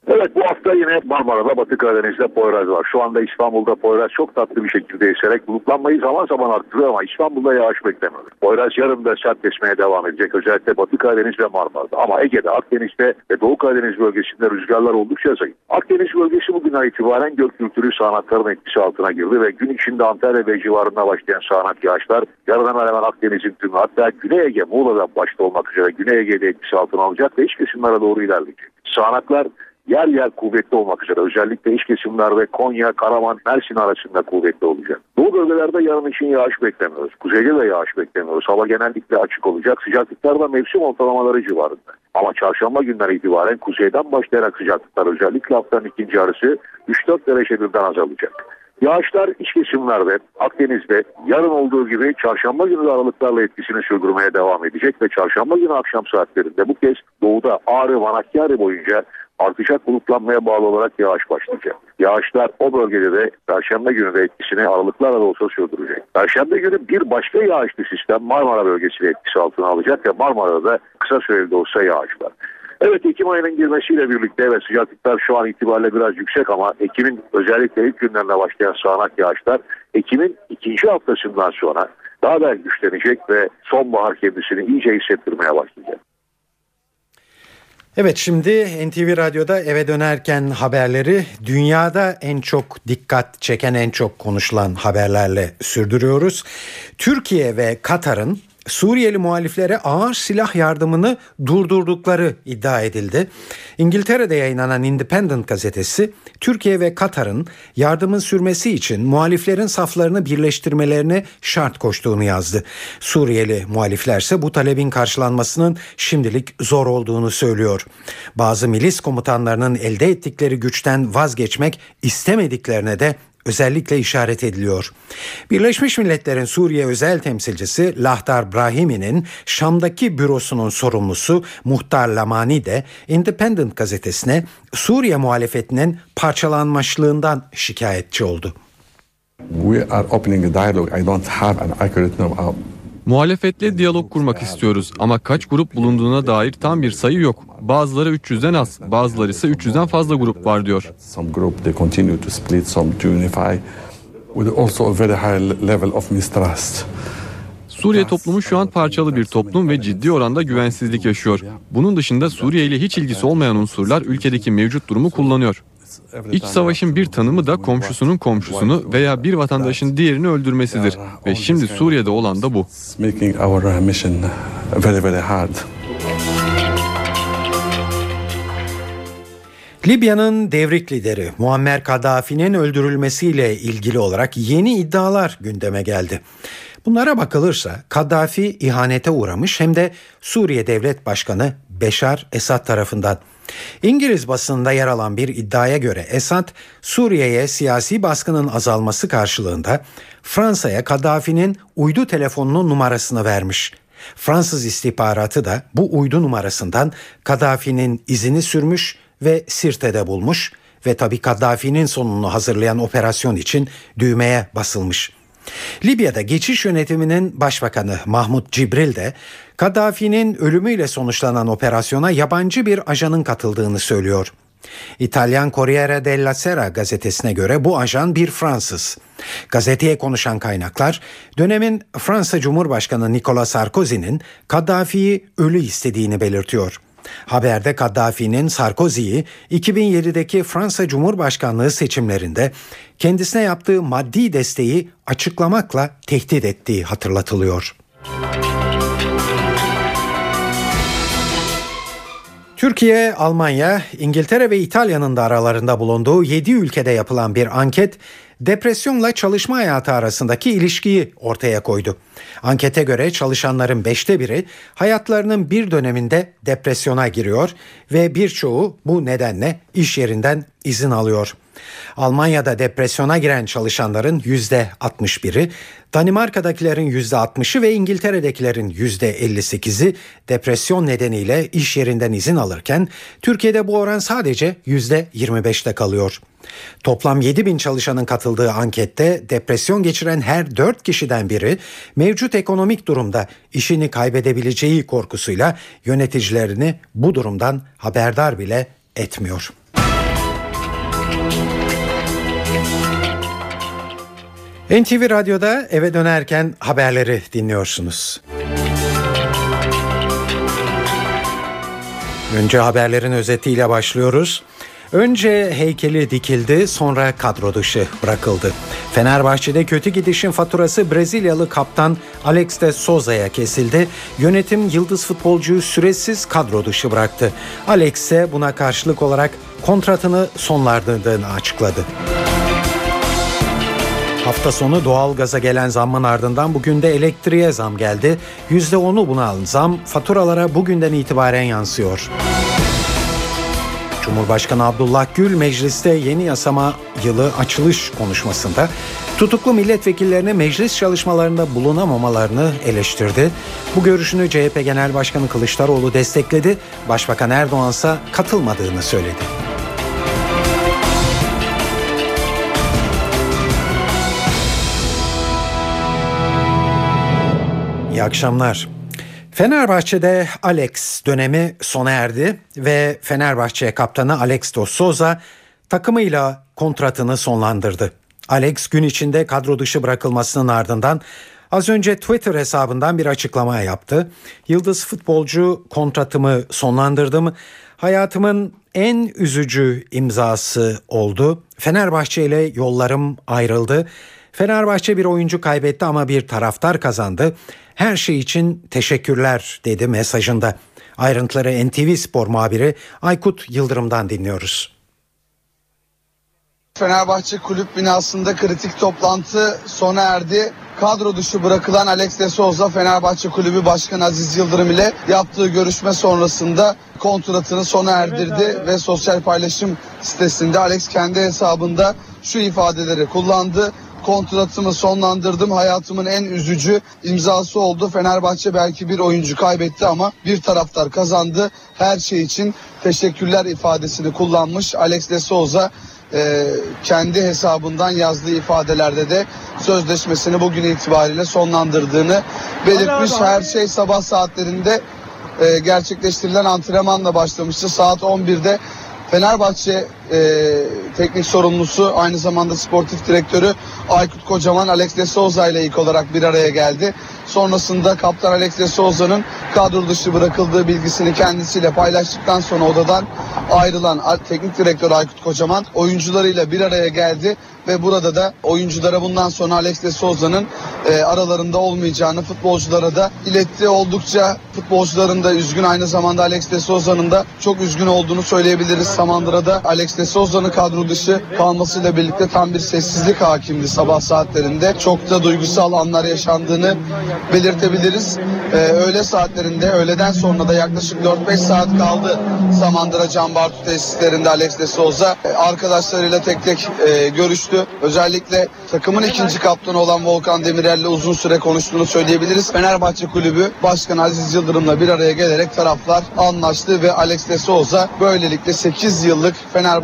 Speaker 15: Evet bu hafta yine Marmara'da Batı Karadeniz'de Poyraz var. Şu anda İstanbul'da Poyraz çok tatlı bir şekilde eserek bulutlanmayı zaman zaman arttırıyor ama İstanbul'da yağış beklemiyoruz. Poyraz yarın da sertleşmeye devam edecek. Özellikle Batı Karadeniz ve Marmara'da. Ama Ege'de, Akdeniz'de ve Doğu Karadeniz bölgesinde rüzgarlar oldukça zayıf. Akdeniz bölgesi bugüne itibaren gök gürültülü sağanakların etkisi altına girdi ve gün içinde Antalya ve civarında başlayan sağanak yağışlar yarın hemen hemen Akdeniz'in tümü hatta Güney Ege, Muğla'dan başta olmak üzere Güney Ege'de etkisi altına alacak ve iç kesimlere doğru ilerleyecek. Sağanaklar yer yer kuvvetli olmak üzere özellikle iç kesimler ve Konya, Karaman, Mersin arasında kuvvetli olacak. Doğu bölgelerde yarın için yağış beklemiyoruz. Kuzeyde de yağış beklemiyoruz. Hava genellikle açık olacak. Sıcaklıklar da mevsim ortalamaları civarında. Ama çarşamba günleri itibaren kuzeyden başlayarak sıcaklıklar özellikle haftanın ikinci yarısı 3-4 derece birden azalacak. Yağışlar iç kesimlerde, Akdeniz'de yarın olduğu gibi çarşamba günü aralıklarla etkisini sürdürmeye devam edecek ve çarşamba günü akşam saatlerinde bu kez doğuda Ağrı, Manakkari boyunca artacak bulutlanmaya bağlı olarak yağış başlayacak. Yağışlar o bölgede de Perşembe günü de etkisini aralıklarla da olsa sürdürecek. Perşembe günü bir başka yağışlı sistem Marmara bölgesini etkisi altına alacak ve Marmara'da da kısa süreli de olsa yağış var. Evet Ekim ayının girmesiyle birlikte evet sıcaklıklar şu an itibariyle biraz yüksek ama Ekim'in özellikle ilk günlerine başlayan sağanak yağışlar Ekim'in ikinci haftasından sonra daha da güçlenecek ve sonbahar kendisini iyice hissettirmeye başlayacak.
Speaker 2: Evet şimdi NTV Radyo'da eve dönerken haberleri dünyada en çok dikkat çeken en çok konuşulan haberlerle sürdürüyoruz. Türkiye ve Katar'ın Suriyeli muhaliflere ağır silah yardımını durdurdukları iddia edildi. İngiltere'de yayınlanan Independent gazetesi Türkiye ve Katar'ın yardımın sürmesi için muhaliflerin saflarını birleştirmelerini şart koştuğunu yazdı. Suriyeli muhaliflerse bu talebin karşılanmasının şimdilik zor olduğunu söylüyor. Bazı milis komutanlarının elde ettikleri güçten vazgeçmek istemediklerine de özellikle işaret ediliyor. Birleşmiş Milletler'in Suriye özel temsilcisi Lahtar Brahimi'nin Şam'daki bürosunun sorumlusu Muhtar Lamani de Independent gazetesine Suriye muhalefetinin parçalanmışlığından şikayetçi oldu.
Speaker 16: We are opening a dialogue. I don't have an accurate number.
Speaker 17: Muhalefetle diyalog kurmak istiyoruz ama kaç grup bulunduğuna dair tam bir sayı yok. Bazıları 300'den az, bazıları ise 300'den fazla grup var diyor. Suriye toplumu şu an parçalı bir toplum ve ciddi oranda güvensizlik yaşıyor. Bunun dışında Suriye ile hiç ilgisi olmayan unsurlar ülkedeki mevcut durumu kullanıyor. İç savaşın bir tanımı da komşusunun komşusunu veya bir vatandaşın diğerini öldürmesidir. Ve şimdi Suriye'de olan da bu.
Speaker 2: Libya'nın devrik lideri Muammer Kaddafi'nin öldürülmesiyle ilgili olarak yeni iddialar gündeme geldi. Bunlara bakılırsa Kaddafi ihanete uğramış hem de Suriye Devlet Başkanı Beşar Esad tarafından. İngiliz basınında yer alan bir iddiaya göre Esad, Suriye'ye siyasi baskının azalması karşılığında Fransa'ya Kaddafi'nin uydu telefonunun numarasını vermiş. Fransız istihbaratı da bu uydu numarasından Kaddafi'nin izini sürmüş ve Sirte'de bulmuş ve tabi Kaddafi'nin sonunu hazırlayan operasyon için düğmeye basılmış. Libya'da geçiş yönetiminin başbakanı Mahmut Cibril de Kaddafi'nin ölümüyle sonuçlanan operasyona yabancı bir ajanın katıldığını söylüyor. İtalyan Corriere della Sera gazetesine göre bu ajan bir Fransız. Gazeteye konuşan kaynaklar dönemin Fransa Cumhurbaşkanı Nicolas Sarkozy'nin Kaddafi'yi ölü istediğini belirtiyor. Haberde Kaddafi'nin Sarkozy'yi 2007'deki Fransa Cumhurbaşkanlığı seçimlerinde kendisine yaptığı maddi desteği açıklamakla tehdit ettiği hatırlatılıyor. Türkiye, Almanya, İngiltere ve İtalya'nın da aralarında bulunduğu 7 ülkede yapılan bir anket depresyonla çalışma hayatı arasındaki ilişkiyi ortaya koydu. Ankete göre çalışanların beşte biri hayatlarının bir döneminde depresyona giriyor ve birçoğu bu nedenle iş yerinden izin alıyor. Almanya'da depresyona giren çalışanların yüzde 61'i, Danimarka'dakilerin yüzde 60'ı ve İngiltere'dekilerin yüzde 58'i depresyon nedeniyle iş yerinden izin alırken Türkiye'de bu oran sadece yüzde 25'te kalıyor. Toplam 7 bin çalışanın katıldığı ankette depresyon geçiren her 4 kişiden biri mevcut ekonomik durumda işini kaybedebileceği korkusuyla yöneticilerini bu durumdan haberdar bile etmiyor. NTV Radyo'da eve dönerken haberleri dinliyorsunuz. Önce haberlerin özetiyle başlıyoruz. Önce heykeli dikildi sonra kadro dışı bırakıldı. Fenerbahçe'de kötü gidişin faturası Brezilyalı kaptan Alex de Souza'ya kesildi. Yönetim yıldız futbolcuyu süresiz kadro dışı bıraktı. Alex ise buna karşılık olarak kontratını sonlandırdığını açıkladı. Hafta sonu doğal gaza gelen zammın ardından bugün de elektriğe zam geldi. %10'u buna alan zam faturalara bugünden itibaren yansıyor. Cumhurbaşkanı Abdullah Gül mecliste yeni yasama yılı açılış konuşmasında tutuklu milletvekillerine meclis çalışmalarında bulunamamalarını eleştirdi. Bu görüşünü CHP Genel Başkanı Kılıçdaroğlu destekledi. Başbakan Erdoğan ise katılmadığını söyledi. Akşamlar. Fenerbahçe'de Alex dönemi sona erdi ve Fenerbahçe kaptanı Alex de Souza takımıyla kontratını sonlandırdı. Alex gün içinde kadro dışı bırakılmasının ardından az önce Twitter hesabından bir açıklama yaptı. Yıldız futbolcu kontratımı sonlandırdım. Hayatımın en üzücü imzası oldu. Fenerbahçe ile yollarım ayrıldı. Fenerbahçe bir oyuncu kaybetti ama bir taraftar kazandı. Her şey için teşekkürler dedi mesajında. Ayrıntıları NTV Spor muhabiri Aykut Yıldırım'dan dinliyoruz.
Speaker 8: Fenerbahçe kulüp binasında kritik toplantı sona erdi. Kadro dışı bırakılan Alex de Souza Fenerbahçe Kulübü Başkanı Aziz Yıldırım ile yaptığı görüşme sonrasında kontratını sona erdirdi ve sosyal paylaşım sitesinde Alex kendi hesabında şu ifadeleri kullandı kontratımı sonlandırdım. Hayatımın en üzücü imzası oldu. Fenerbahçe belki bir oyuncu kaybetti ama bir taraftar kazandı. Her şey için teşekkürler ifadesini kullanmış Alex de Souza e, kendi hesabından yazdığı ifadelerde de sözleşmesini bugün itibariyle sonlandırdığını belirtmiş. Her şey sabah saatlerinde e, gerçekleştirilen antrenmanla başlamıştı. Saat 11'de Fenerbahçe e, teknik sorumlusu aynı zamanda sportif direktörü Aykut Kocaman Alex de Souza ile ilk olarak bir araya geldi. Sonrasında kaptan Alex de Souza'nın kadro dışı bırakıldığı bilgisini kendisiyle paylaştıktan sonra odadan ayrılan teknik direktör Aykut Kocaman oyuncularıyla bir araya geldi ve burada da oyunculara bundan sonra Alex de Souza'nın e, aralarında olmayacağını futbolculara da iletti. Oldukça futbolcuların da üzgün aynı zamanda Alex de Souza'nın da çok üzgün olduğunu söyleyebiliriz. Samandıra'da Alex de Souza'nın kadro dışı kalmasıyla birlikte tam bir sessizlik hakimdi sabah saatlerinde. Çok da duygusal anlar yaşandığını belirtebiliriz. Ee, öğle saatlerinde, öğleden sonra da yaklaşık 4-5 saat kaldı Samandıra Can Bartu tesislerinde Alex de Souza. Ee, arkadaşlarıyla tek tek e, görüştü. Özellikle takımın ikinci kaptanı olan Volkan Demirel'le uzun süre konuştuğunu söyleyebiliriz. Fenerbahçe Kulübü Başkanı Aziz Yıldırım'la bir araya gelerek taraflar anlaştı ve Alex de Souza böylelikle 8 yıllık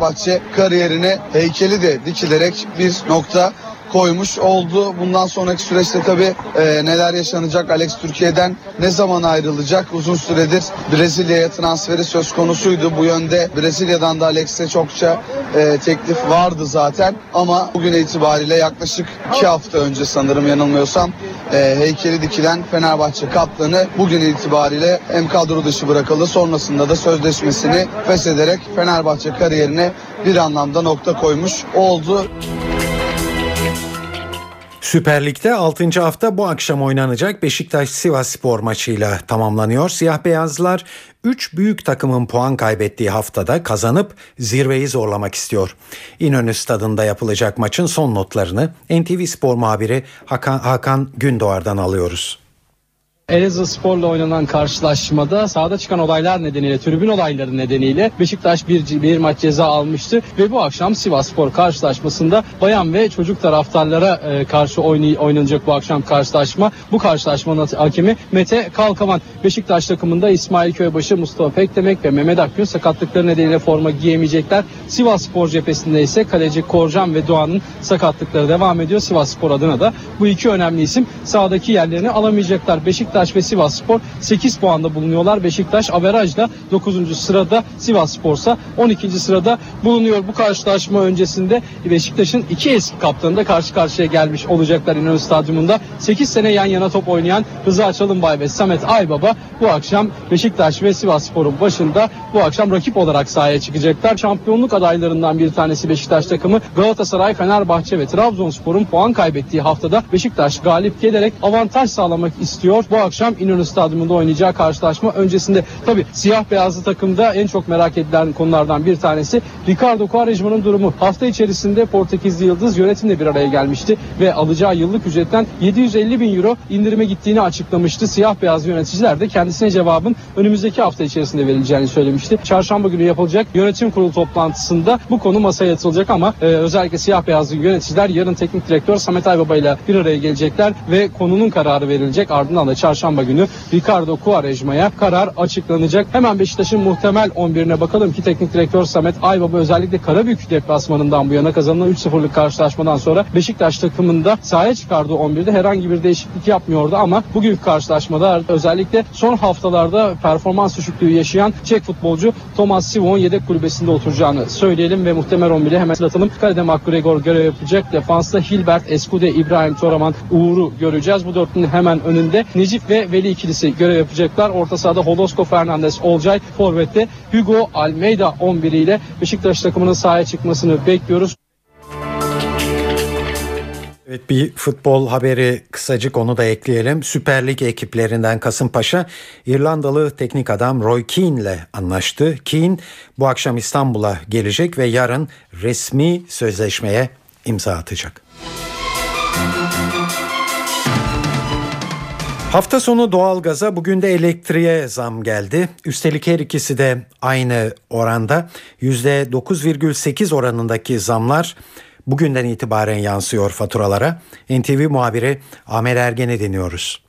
Speaker 8: Fenerbahçe kariyerine heykeli de dikilerek bir nokta koymuş oldu. Bundan sonraki süreçte tabii e, neler yaşanacak? Alex Türkiye'den ne zaman ayrılacak? Uzun süredir Brezilya'ya transferi söz konusuydu. Bu yönde Brezilya'dan da Alex'e çokça e, teklif vardı zaten. Ama bugün itibariyle yaklaşık iki hafta önce sanırım yanılmıyorsam e, heykeli dikilen Fenerbahçe kaptanı bugün itibariyle hem kadro dışı bırakıldı. Sonrasında da sözleşmesini feshederek Fenerbahçe kariyerine bir anlamda nokta koymuş oldu.
Speaker 2: Süper Lig'de 6. hafta bu akşam oynanacak Beşiktaş-Sivas Spor maçıyla tamamlanıyor. Siyah beyazlar 3 büyük takımın puan kaybettiği haftada kazanıp zirveyi zorlamak istiyor. İnönü stadında yapılacak maçın son notlarını NTV Spor muhabiri Hakan, Hakan Gündoğar'dan alıyoruz.
Speaker 18: Elazığ Spor'la oynanan karşılaşmada sahada çıkan olaylar nedeniyle, tribün olayları nedeniyle Beşiktaş bir, bir maç ceza almıştı ve bu akşam Sivas Spor karşılaşmasında bayan ve çocuk taraftarlara e, karşı oynay, oynanacak bu akşam karşılaşma. Bu karşılaşmanın hakemi Mete Kalkavan. Beşiktaş takımında İsmail Köybaşı, Mustafa Pekdemek ve Mehmet Akgün sakatlıkları nedeniyle forma giyemeyecekler. Sivas Spor cephesinde ise kaleci Korcan ve Doğan'ın sakatlıkları devam ediyor. Sivas Spor adına da bu iki önemli isim sahadaki yerlerini alamayacaklar. Beşiktaş Beşiktaş ve Sivas Spor 8 puanda bulunuyorlar. Beşiktaş averajla 9. sırada Sivas Spor ise 12. sırada bulunuyor. Bu karşılaşma öncesinde Beşiktaş'ın iki eski kaptanı da karşı karşıya gelmiş olacaklar İnönü Stadyumunda. 8 sene yan yana top oynayan Rıza Çalınbay ve Samet Aybaba bu akşam Beşiktaş ve Sivas Spor'un başında bu akşam rakip olarak sahaya çıkacaklar. Şampiyonluk adaylarından bir tanesi Beşiktaş takımı Galatasaray, Fenerbahçe ve Trabzonspor'un puan kaybettiği haftada Beşiktaş galip gelerek avantaj sağlamak istiyor. Bu akşam İnönü Stadyumunda oynayacağı karşılaşma öncesinde tabi siyah beyazlı takımda en çok merak edilen konulardan bir tanesi Ricardo Quaresma'nın durumu. Hafta içerisinde Portekizli Yıldız yönetimle bir araya gelmişti ve alacağı yıllık ücretten 750 bin euro indirime gittiğini açıklamıştı. Siyah beyaz yöneticiler de kendisine cevabın önümüzdeki hafta içerisinde verileceğini söylemişti. Çarşamba günü yapılacak yönetim kurulu toplantısında bu konu masaya yatılacak ama e, özellikle siyah beyazlı yöneticiler yarın teknik direktör Samet Aybaba ile bir araya gelecekler ve konunun kararı verilecek. Ardından da çarşamba günü Ricardo Quaresma'ya karar açıklanacak. Hemen Beşiktaş'ın muhtemel 11'ine bakalım ki teknik direktör Samet Aybaba özellikle Karabük deplasmanından bu yana kazanılan 3-0'lık karşılaşmadan sonra Beşiktaş takımında sahaya çıkardığı 11'de herhangi bir değişiklik yapmıyordu ama bugünkü karşılaşmada özellikle son haftalarda performans düşüklüğü yaşayan Çek futbolcu Thomas Sivon yedek kulübesinde oturacağını söyleyelim ve muhtemel 11'i hemen hatırlatalım. Kalede McGregor görev yapacak. Defansta Hilbert, Eskude, İbrahim Toraman, Uğur'u göreceğiz. Bu dörtlünün hemen önünde Necip ve Veli ikilisi görev yapacaklar. Orta sahada Holosko Fernandez, Olcay, Forvet'te Hugo Almeida 11 ile Beşiktaş takımının sahaya çıkmasını bekliyoruz.
Speaker 2: Evet bir futbol haberi kısacık onu da ekleyelim. Süper Lig ekiplerinden Kasımpaşa İrlandalı teknik adam Roy Keane ile anlaştı. Keane bu akşam İstanbul'a gelecek ve yarın resmi sözleşmeye imza atacak. Hafta sonu doğalgaza bugün de elektriğe zam geldi. Üstelik her ikisi de aynı oranda %9,8 oranındaki zamlar bugünden itibaren yansıyor faturalara. NTV muhabiri Ahmet Ergen'e deniyoruz.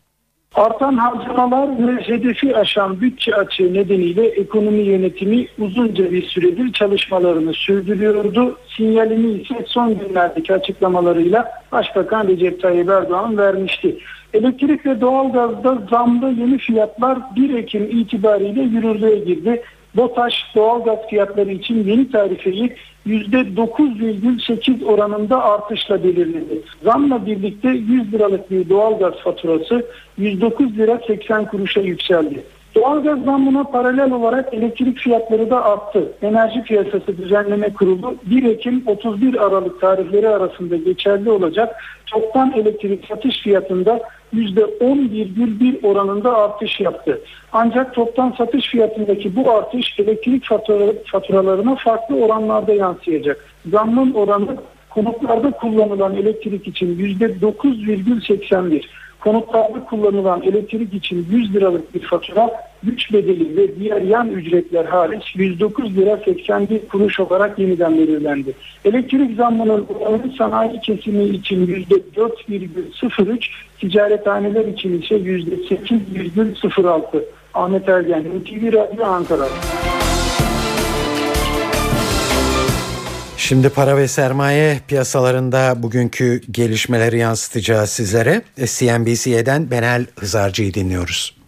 Speaker 10: Artan harcamalar ve hedefi aşan bütçe açığı nedeniyle ekonomi yönetimi uzunca bir süredir çalışmalarını sürdürüyordu. Sinyalini ise son günlerdeki açıklamalarıyla Başbakan Recep Tayyip Erdoğan vermişti. Elektrik ve doğalgazda zamlı yeni fiyatlar 1 Ekim itibariyle yürürlüğe girdi. BOTAŞ doğalgaz fiyatları için yeni tarifeyi %9,8 oranında artışla belirledi. Zamla birlikte 100 liralık bir doğalgaz faturası 109 lira 80 kuruşa yükseldi. Doğalgaz zammına paralel olarak elektrik fiyatları da arttı. Enerji Piyasası Düzenleme Kurulu 1 Ekim 31 Aralık tarihleri arasında geçerli olacak toptan elektrik satış fiyatında %10,1 oranında artış yaptı. Ancak toptan satış fiyatındaki bu artış elektrik faturalarına farklı oranlarda yansıyacak. Zammın oranı konutlarda kullanılan elektrik için %9,81. Konutlarda kullanılan elektrik için 100 liralık bir fatura güç bedeli ve diğer yan ücretler hariç 109 lira 81 kuruş olarak yeniden belirlendi. Elektrik zammının oranı sanayi kesimi için %4,03, ticarethaneler için ise %8,06. Ahmet Ergen, NTV Radyo Ankara.
Speaker 2: Şimdi para ve sermaye piyasalarında bugünkü gelişmeleri yansıtacağız sizlere. CNBC'den Benel Hızarcı'yı dinliyoruz.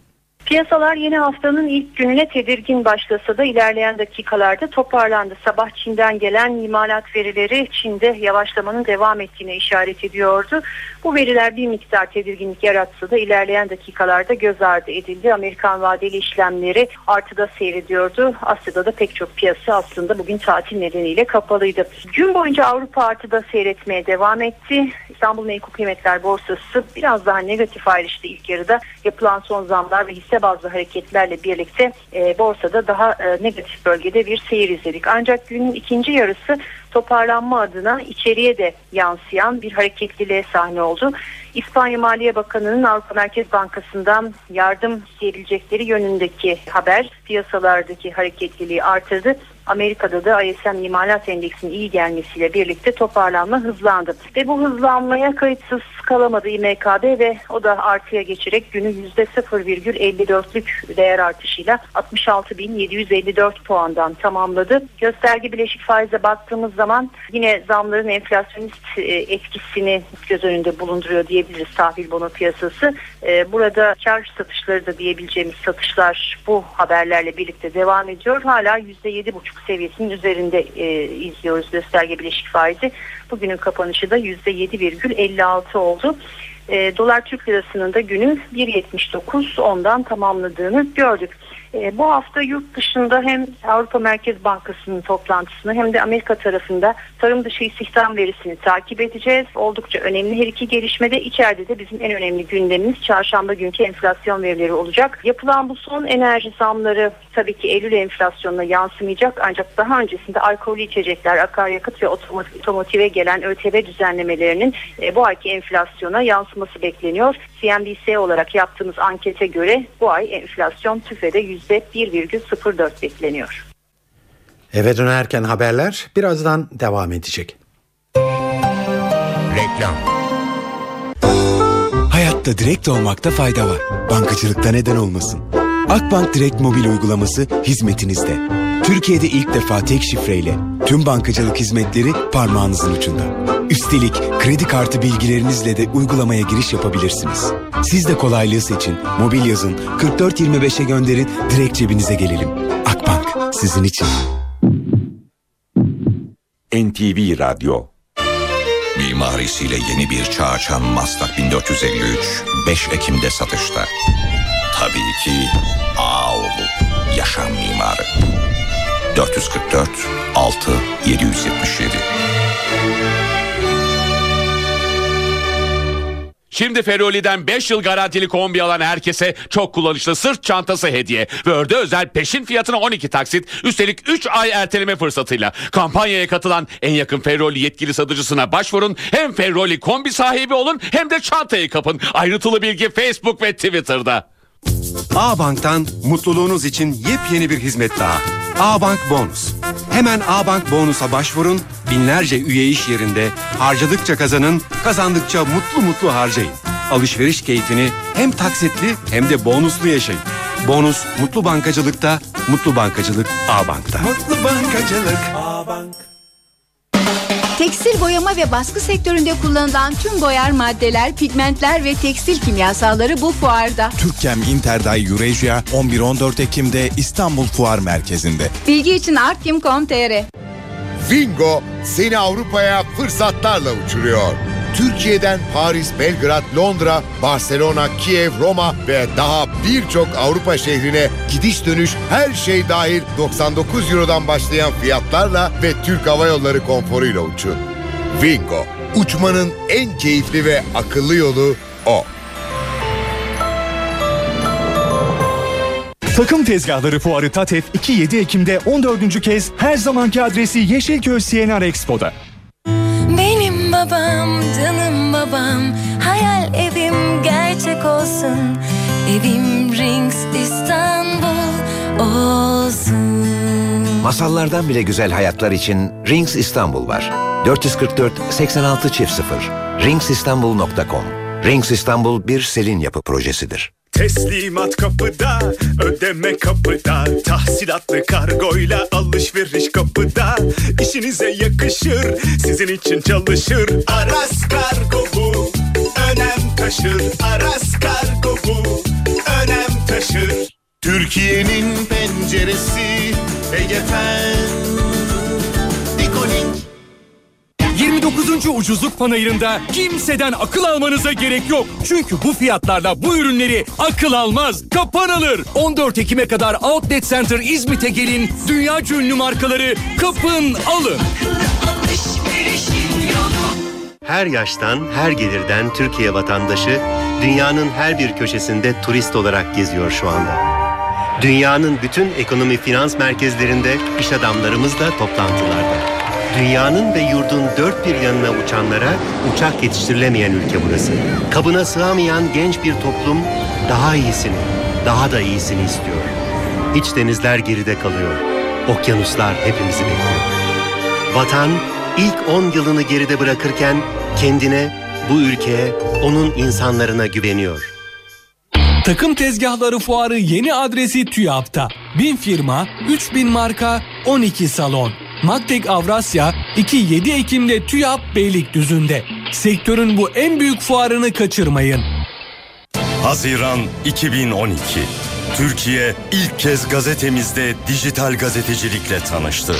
Speaker 19: Piyasalar yeni haftanın ilk gününe tedirgin başlasa da ilerleyen dakikalarda toparlandı. Sabah Çin'den gelen imalat verileri Çin'de yavaşlamanın devam ettiğine işaret ediyordu. Bu veriler bir miktar tedirginlik yaratsa da ilerleyen dakikalarda göz ardı edildi. Amerikan vadeli işlemleri artıda seyrediyordu. Asya'da da pek çok piyasa aslında bugün tatil nedeniyle kapalıydı. Gün boyunca Avrupa artıda seyretmeye devam etti. İstanbul Menkul Kıymetler Borsası biraz daha negatif ayrıştı ilk yarıda. Yapılan son zamlar ve hisse bazlı hareketlerle birlikte e, borsada daha e, negatif bölgede bir seyir izledik. Ancak günün ikinci yarısı toparlanma adına içeriye de yansıyan bir hareketliliğe sahne oldu. İspanya Maliye Bakanı'nın Avrupa Merkez Bankası'ndan yardım isteyebilecekleri yönündeki haber piyasalardaki hareketliliği artırdı. Amerika'da da ISM imalat endeksinin iyi gelmesiyle birlikte toparlanma hızlandı. Ve bu hızlanmaya kayıtsız kalamadı İMKB ve o da artıya geçerek günü %0,54'lük değer artışıyla 66.754 puandan tamamladı. Gösterge bileşik faize baktığımız zaman yine zamların enflasyonist e, etkisini göz önünde bulunduruyor diyebiliriz tahvil bono piyasası. E, Burada kar satışları da diyebileceğimiz satışlar bu haberlerle birlikte devam ediyor. Hala %7,5 seviyesinin üzerinde e, izliyoruz gösterge bileşik faizi. Bugünün kapanışı da %7,56 oldu. E, Dolar Türk Lirası'nın da günü 1.79 ondan tamamladığını gördük. E, bu hafta yurt dışında hem Avrupa Merkez Bankası'nın toplantısını hem de Amerika tarafında tarım dışı istihdam verisini takip edeceğiz. Oldukça önemli her iki gelişmede içeride de bizim en önemli gündemimiz çarşamba günkü enflasyon verileri olacak. Yapılan bu son enerji zamları tabii ki Eylül enflasyonuna yansımayacak ancak daha öncesinde alkollü içecekler, akaryakıt ve otomotive gelen ÖTV düzenlemelerinin e, bu ayki enflasyona yansıması bekleniyor. CNBC olarak yaptığımız ankete göre bu ay enflasyon TÜFE'de %1,04 bekleniyor.
Speaker 2: Eve dönerken haberler birazdan devam edecek.
Speaker 20: Reklam Hayatta direkt olmakta fayda var. Bankacılıkta neden olmasın? Akbank Direkt mobil uygulaması hizmetinizde. Türkiye'de ilk defa tek şifreyle tüm bankacılık hizmetleri parmağınızın ucunda. Üstelik kredi kartı bilgilerinizle de uygulamaya giriş yapabilirsiniz. Siz de kolaylığı seçin. Mobil yazın 4425'e gönderin direkt cebinize gelelim. Akbank sizin için.
Speaker 21: NTV Radyo Mimarisiyle yeni bir çağ açan Maslak 1453 5 Ekim'de satışta. Tabii ki Ağoğlu Yaşam Mimarı 444 6 777
Speaker 22: Şimdi Feroli'den 5 yıl garantili kombi alan herkese çok kullanışlı sırt çantası hediye. Ve örde özel peşin fiyatına 12 taksit üstelik 3 ay erteleme fırsatıyla. Kampanyaya katılan en yakın Feroli yetkili satıcısına başvurun. Hem Feroli kombi sahibi olun hem de çantayı kapın. Ayrıntılı bilgi Facebook ve Twitter'da.
Speaker 23: A-Bank'tan mutluluğunuz için yepyeni bir hizmet daha. A-Bank Bonus. Hemen A-Bank Bonus'a başvurun, binlerce üye iş yerinde harcadıkça kazanın, kazandıkça mutlu mutlu harcayın. Alışveriş keyfini hem taksitli hem de bonuslu yaşayın. Bonus mutlu bankacılıkta, mutlu bankacılık A-Bank'ta.
Speaker 20: Mutlu bankacılık A-Bank.
Speaker 24: Tekstil boyama ve baskı sektöründe kullanılan tüm boyar maddeler, pigmentler ve tekstil kimyasalları bu fuarda.
Speaker 25: Türkkem Interday Eurasia 11-14 Ekim'de İstanbul Fuar Merkezi'nde.
Speaker 24: Bilgi için artkim.com.tr
Speaker 26: Vingo seni Avrupa'ya fırsatlarla uçuruyor. Türkiye'den Paris, Belgrad, Londra, Barcelona, Kiev, Roma ve daha birçok Avrupa şehrine gidiş dönüş her şey dahil 99 Euro'dan başlayan fiyatlarla ve Türk Hava Yolları konforuyla uçun. Vingo, uçmanın en keyifli ve akıllı yolu o.
Speaker 27: Takım Tezgahları Fuarı TATEF 2-7 Ekim'de 14. kez her zamanki adresi Yeşilköy CNR Expo'da.
Speaker 28: Babam, canım babam. Hayal evim gerçek olsun. Evim Rings İstanbul olsun.
Speaker 29: Masallardan bile güzel hayatlar için Rings İstanbul var. 444 86 çift 0 ringsistanbul.com Rings İstanbul bir Selin yapı projesidir.
Speaker 30: Teslimat kapıda, ödeme kapıda. Tahsilatlı kargoyla alışveriş kapıda. İşinize yakışır, sizin için çalışır. Aras Kargo bu, önem taşır. Aras Kargo bu, önem taşır.
Speaker 26: Türkiye'nin penceresi Egefen Dikoning
Speaker 31: 29. ucuzluk panayırında kimseden akıl almanıza gerek yok. Çünkü bu fiyatlarla bu ürünleri akıl almaz, kapan alır. 14 Ekim'e kadar Outlet Center İzmit'e gelin. Dünya ünlü markaları kapın alın.
Speaker 32: Her yaştan, her gelirden Türkiye vatandaşı dünyanın her bir köşesinde turist olarak geziyor şu anda. Dünyanın bütün ekonomi finans merkezlerinde iş adamlarımız da toplantılarda. Dünyanın ve yurdun dört bir yanına uçanlara uçak yetiştirilemeyen ülke burası. Kabına sığamayan genç bir toplum daha iyisini, daha da iyisini istiyor. İç denizler geride kalıyor. Okyanuslar hepimizi bekliyor. Vatan ilk 10 yılını geride bırakırken kendine, bu ülkeye, onun insanlarına güveniyor.
Speaker 31: Takım tezgahları fuarı yeni adresi TÜYAP'ta. 1000 firma, 3000 marka, 12 salon. Maktek Avrasya 2-7 Ekim'de TÜYAP Beylikdüzü'nde. Sektörün bu en büyük fuarını kaçırmayın.
Speaker 33: Haziran 2012. Türkiye ilk kez gazetemizde dijital gazetecilikle tanıştı.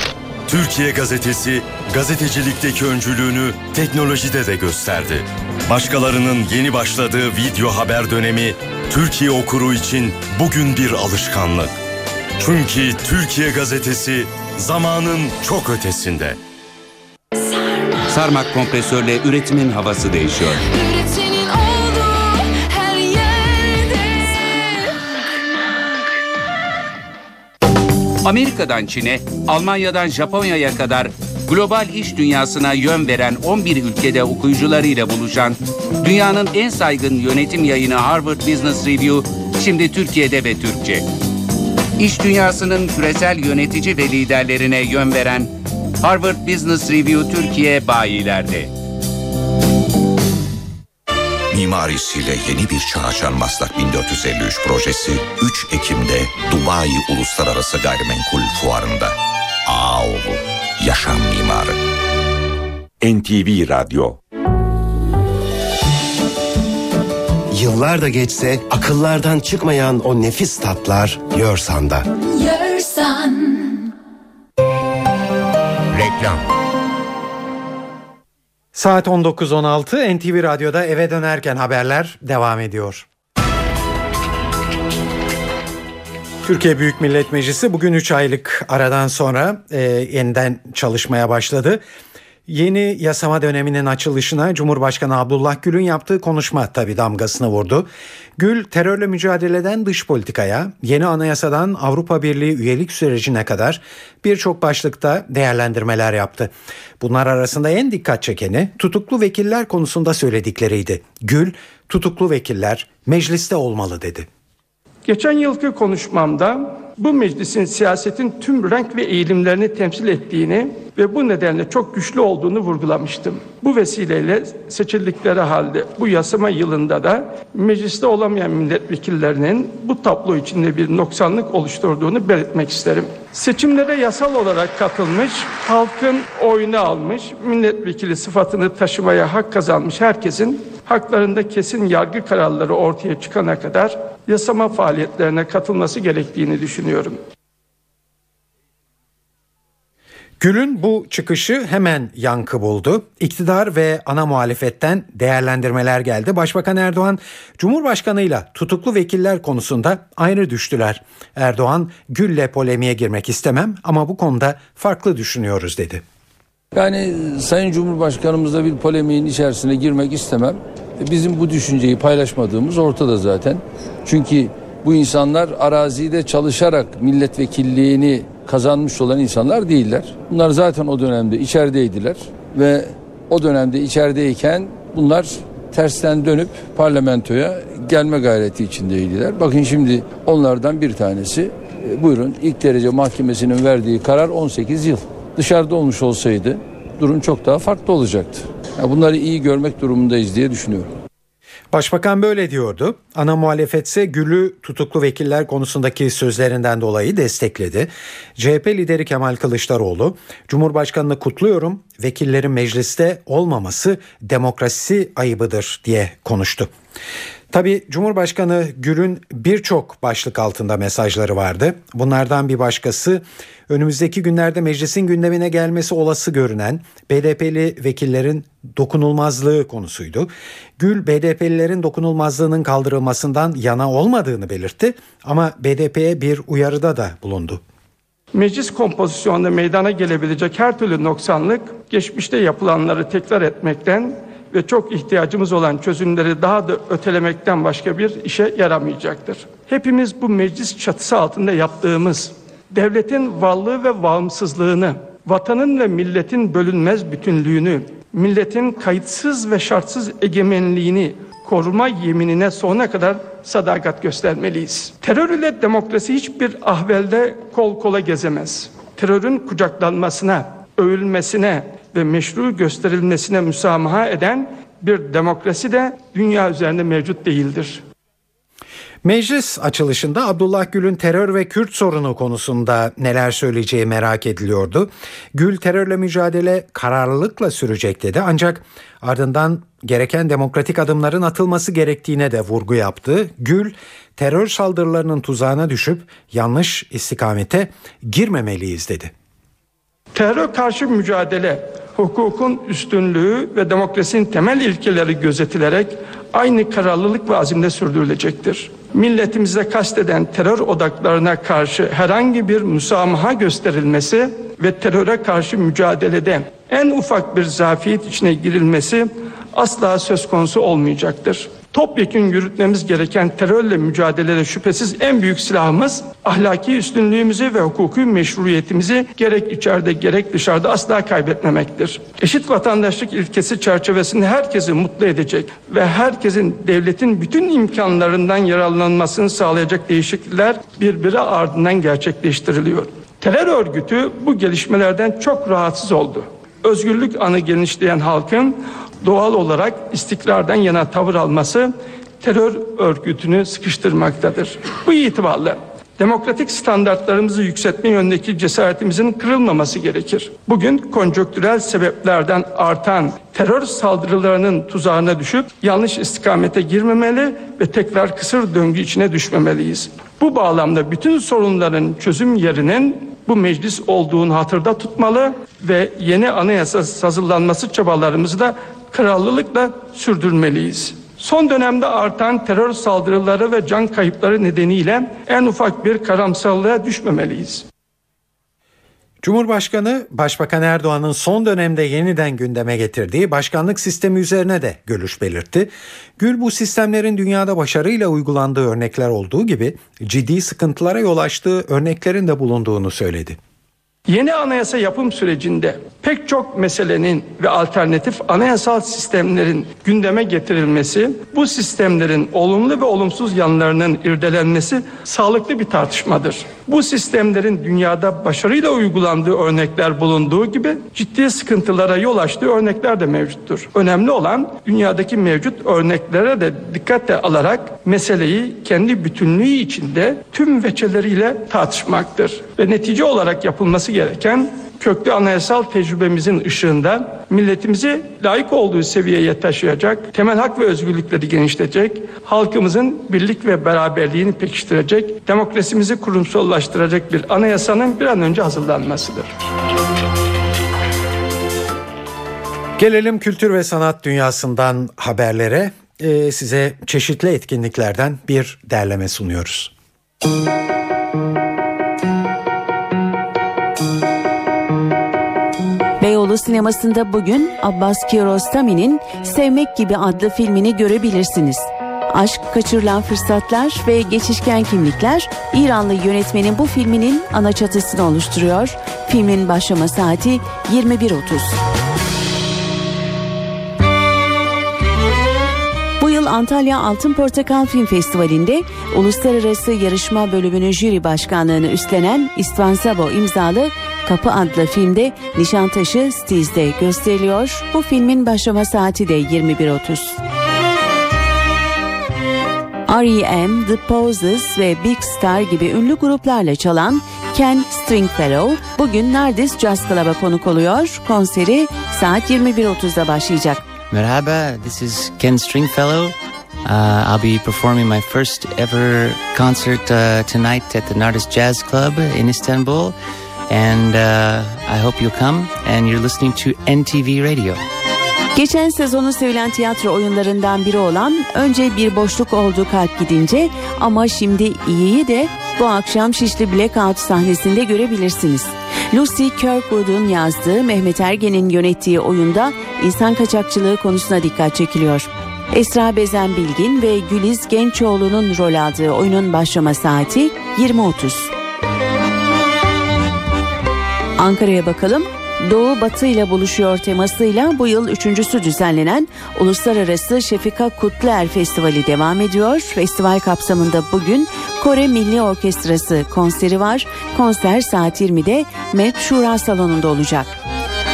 Speaker 33: Türkiye gazetesi gazetecilikteki öncülüğünü teknolojide de gösterdi. Başkalarının yeni başladığı video haber dönemi Türkiye okuru için bugün bir alışkanlık. Çünkü Türkiye gazetesi zamanın çok ötesinde.
Speaker 34: Sarmak kompresörle üretimin havası değişiyor.
Speaker 28: Üretinin olduğu her yerde
Speaker 34: Amerika'dan Çin'e, Almanya'dan Japonya'ya kadar global iş dünyasına yön veren 11 ülkede okuyucularıyla buluşan dünyanın en saygın yönetim yayını Harvard Business Review şimdi Türkiye'de ve Türkçe. İş dünyasının küresel yönetici ve liderlerine yön veren Harvard Business Review Türkiye bayilerde.
Speaker 21: Mimarisiyle yeni bir çağ açan Maslak 1453 projesi 3 Ekim'de Dubai Uluslararası Gayrimenkul Fuarı'nda. Ağoğlu, yaşam mimarı.
Speaker 35: NTV Radyo
Speaker 23: Yıllar da geçse akıllardan çıkmayan o nefis tatlar Yorsan'da.
Speaker 28: Yersan
Speaker 36: Reklam
Speaker 2: Saat 19.16 NTV Radyo'da eve dönerken haberler devam ediyor. Türkiye Büyük Millet Meclisi bugün 3 aylık aradan sonra e, yeniden çalışmaya başladı. Yeni yasama döneminin açılışına Cumhurbaşkanı Abdullah Gül'ün yaptığı konuşma tabi damgasını vurdu. Gül terörle mücadeleden dış politikaya, yeni anayasadan Avrupa Birliği üyelik sürecine kadar birçok başlıkta değerlendirmeler yaptı. Bunlar arasında en dikkat çekeni tutuklu vekiller konusunda söyledikleriydi. Gül, tutuklu vekiller mecliste olmalı dedi.
Speaker 3: Geçen yılki konuşmamda bu meclisin siyasetin tüm renk ve eğilimlerini temsil ettiğini ve bu nedenle çok güçlü olduğunu vurgulamıştım. Bu vesileyle seçildikleri halde bu yasama yılında da mecliste olamayan milletvekillerinin bu tablo içinde bir noksanlık oluşturduğunu belirtmek isterim. Seçimlere yasal olarak katılmış, halkın oyunu almış, milletvekili sıfatını taşımaya hak kazanmış herkesin haklarında kesin yargı kararları ortaya çıkana kadar yasama faaliyetlerine katılması gerektiğini düşünüyorum.
Speaker 2: Gül'ün bu çıkışı hemen yankı buldu. İktidar ve ana muhalefetten değerlendirmeler geldi. Başbakan Erdoğan, Cumhurbaşkanıyla tutuklu vekiller konusunda ayrı düştüler. Erdoğan, Gül'le polemiğe girmek istemem ama bu konuda farklı düşünüyoruz dedi.
Speaker 4: Yani Sayın Cumhurbaşkanımızla bir polemiğin içerisine girmek istemem. Bizim bu düşünceyi paylaşmadığımız ortada zaten. Çünkü bu insanlar arazide çalışarak milletvekilliğini kazanmış olan insanlar değiller. Bunlar zaten o dönemde içerideydiler ve o dönemde içerideyken bunlar tersten dönüp parlamentoya gelme gayreti içindeydiler. Bakın şimdi onlardan bir tanesi e, buyurun ilk derece mahkemesinin verdiği karar 18 yıl. Dışarıda olmuş olsaydı durum çok daha farklı olacaktı. Yani bunları iyi görmek durumundayız diye düşünüyorum.
Speaker 2: Başbakan böyle diyordu. Ana muhalefetse Gül'ü tutuklu vekiller konusundaki sözlerinden dolayı destekledi. CHP lideri Kemal Kılıçdaroğlu, Cumhurbaşkanını kutluyorum, vekillerin mecliste olmaması demokrasi ayıbıdır diye konuştu. Tabi Cumhurbaşkanı Gül'ün birçok başlık altında mesajları vardı. Bunlardan bir başkası önümüzdeki günlerde meclisin gündemine gelmesi olası görünen BDP'li vekillerin dokunulmazlığı konusuydu. Gül BDP'lilerin dokunulmazlığının kaldırılmasından yana olmadığını belirtti ama BDP'ye bir uyarıda da bulundu.
Speaker 3: Meclis kompozisyonunda meydana gelebilecek her türlü noksanlık geçmişte yapılanları tekrar etmekten ve çok ihtiyacımız olan çözümleri daha da ötelemekten başka bir işe yaramayacaktır. Hepimiz bu meclis çatısı altında yaptığımız devletin varlığı ve bağımsızlığını, vatanın ve milletin bölünmez bütünlüğünü, milletin kayıtsız ve şartsız egemenliğini koruma yeminine sonuna kadar sadakat göstermeliyiz. Terör ile demokrasi hiçbir ahvelde kol kola gezemez. Terörün kucaklanmasına, övülmesine ve meşru gösterilmesine müsamaha eden bir demokrasi de dünya üzerinde mevcut değildir.
Speaker 2: Meclis açılışında Abdullah Gül'ün terör ve Kürt sorunu konusunda neler söyleyeceği merak ediliyordu. Gül terörle mücadele kararlılıkla sürecek dedi ancak ardından gereken demokratik adımların atılması gerektiğine de vurgu yaptı. Gül terör saldırılarının tuzağına düşüp yanlış istikamete girmemeliyiz dedi.
Speaker 3: Terör karşı mücadele hukukun üstünlüğü ve demokrasinin temel ilkeleri gözetilerek aynı kararlılık ve azimle sürdürülecektir. Milletimize kasteden terör odaklarına karşı herhangi bir müsamaha gösterilmesi ve teröre karşı mücadelede en ufak bir zafiyet içine girilmesi asla söz konusu olmayacaktır topyekun yürütmemiz gereken terörle mücadelede şüphesiz en büyük silahımız ahlaki üstünlüğümüzü ve hukuki meşruiyetimizi gerek içeride gerek dışarıda asla kaybetmemektir. Eşit vatandaşlık ilkesi çerçevesinde herkesi mutlu edecek ve herkesin devletin bütün imkanlarından yararlanmasını sağlayacak değişiklikler birbiri ardından gerçekleştiriliyor. Terör örgütü bu gelişmelerden çok rahatsız oldu. Özgürlük anı genişleyen halkın doğal olarak istikrardan yana tavır alması terör örgütünü sıkıştırmaktadır. Bu itibarla demokratik standartlarımızı yükseltme yönündeki cesaretimizin kırılmaması gerekir. Bugün konjonktürel sebeplerden artan terör saldırılarının tuzağına düşüp yanlış istikamete girmemeli ve tekrar kısır döngü içine düşmemeliyiz. Bu bağlamda bütün sorunların çözüm yerinin bu meclis olduğunu hatırda tutmalı ve yeni anayasa hazırlanması çabalarımızı da kararlılıkla sürdürmeliyiz. Son dönemde artan terör saldırıları ve can kayıpları nedeniyle en ufak bir karamsarlığa düşmemeliyiz.
Speaker 2: Cumhurbaşkanı Başbakan Erdoğan'ın son dönemde yeniden gündeme getirdiği başkanlık sistemi üzerine de görüş belirtti. Gül bu sistemlerin dünyada başarıyla uygulandığı örnekler olduğu gibi ciddi sıkıntılara yol açtığı örneklerin de bulunduğunu söyledi.
Speaker 3: Yeni anayasa yapım sürecinde pek çok meselenin ve alternatif anayasal sistemlerin gündeme getirilmesi, bu sistemlerin olumlu ve olumsuz yanlarının irdelenmesi sağlıklı bir tartışmadır. Bu sistemlerin dünyada başarıyla uygulandığı örnekler bulunduğu gibi ciddi sıkıntılara yol açtığı örnekler de mevcuttur. Önemli olan dünyadaki mevcut örneklere de dikkatle alarak meseleyi kendi bütünlüğü içinde tüm veçeleriyle tartışmaktır. Ve netice olarak yapılması gereken köklü anayasal tecrübemizin ışığında milletimizi layık olduğu seviyeye taşıyacak, temel hak ve özgürlükleri genişletecek, halkımızın birlik ve beraberliğini pekiştirecek, demokrasimizi kurumsallaştıracak bir anayasanın bir an önce hazırlanmasıdır.
Speaker 2: Gelelim kültür ve sanat dünyasından haberlere. Ee, size çeşitli etkinliklerden bir derleme sunuyoruz.
Speaker 37: Beyoğlu sinemasında bugün Abbas Kiarostami'nin Sevmek Gibi adlı filmini görebilirsiniz. Aşk, kaçırılan fırsatlar ve geçişken kimlikler İranlı yönetmenin bu filminin ana çatısını oluşturuyor. Filmin başlama saati 21.30. yıl Antalya Altın Portakal Film Festivali'nde uluslararası yarışma bölümünün jüri başkanlığını üstlenen İstvan Sabo imzalı Kapı adlı filmde Nişantaşı Stiz'de gösteriliyor. Bu filmin başlama saati de 21.30. R.E.M., The Poses ve Big Star gibi ünlü gruplarla çalan Ken Stringfellow bugün Nardis Jazz Club'a konuk oluyor. Konseri saat 21.30'da başlayacak.
Speaker 38: Merhaba, this is Ken Stringfellow. Uh, I'll be performing my first ever concert uh, tonight at the Nardis Jazz Club in Istanbul. And uh, I hope you'll come and you're listening to NTV Radio.
Speaker 37: Geçen sezonun sevilen tiyatro oyunlarından biri olan Önce Bir Boşluk Oldu Kalp Gidince ama Şimdi İyi'yi de bu akşam Şişli Blackout sahnesinde görebilirsiniz. Lucy Kirkwood'un yazdığı Mehmet Ergen'in yönettiği oyunda insan kaçakçılığı konusuna dikkat çekiliyor. Esra Bezen Bilgin ve Güliz Gençoğlu'nun rol aldığı oyunun başlama saati 20.30. Ankara'ya bakalım. Doğu Batı ile buluşuyor temasıyla bu yıl üçüncüsü düzenlenen Uluslararası Şefika Kutluer Festivali devam ediyor. Festival kapsamında bugün Kore Milli Orkestrası konseri var. Konser saat 20'de MEP Şura Salonu'nda olacak.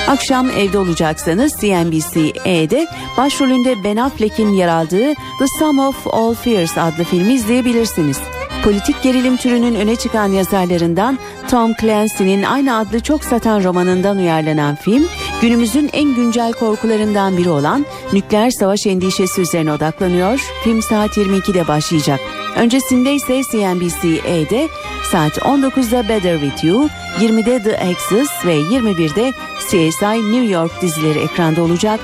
Speaker 37: Akşam evde olacaksanız CNBC-E'de başrolünde Ben Affleck'in yer aldığı The Sum of All Fears adlı filmi izleyebilirsiniz. Politik gerilim türünün öne çıkan yazarlarından Tom Clancy'nin aynı adlı çok satan romanından uyarlanan film, günümüzün en güncel korkularından biri olan nükleer savaş endişesi üzerine odaklanıyor. Film saat 22'de başlayacak. Öncesinde ise CNBC-E'de saat 19'da Better With You, 20'de The Axis ve 21'de CSI New York dizileri ekranda olacak.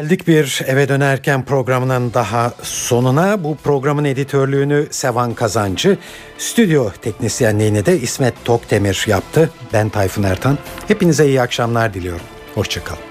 Speaker 2: Geldik bir eve dönerken programının daha sonuna. Bu programın editörlüğünü Sevan Kazancı, stüdyo teknisyenliğini de İsmet Tokdemir yaptı. Ben Tayfun Ertan. Hepinize iyi akşamlar diliyorum. Hoşçakalın.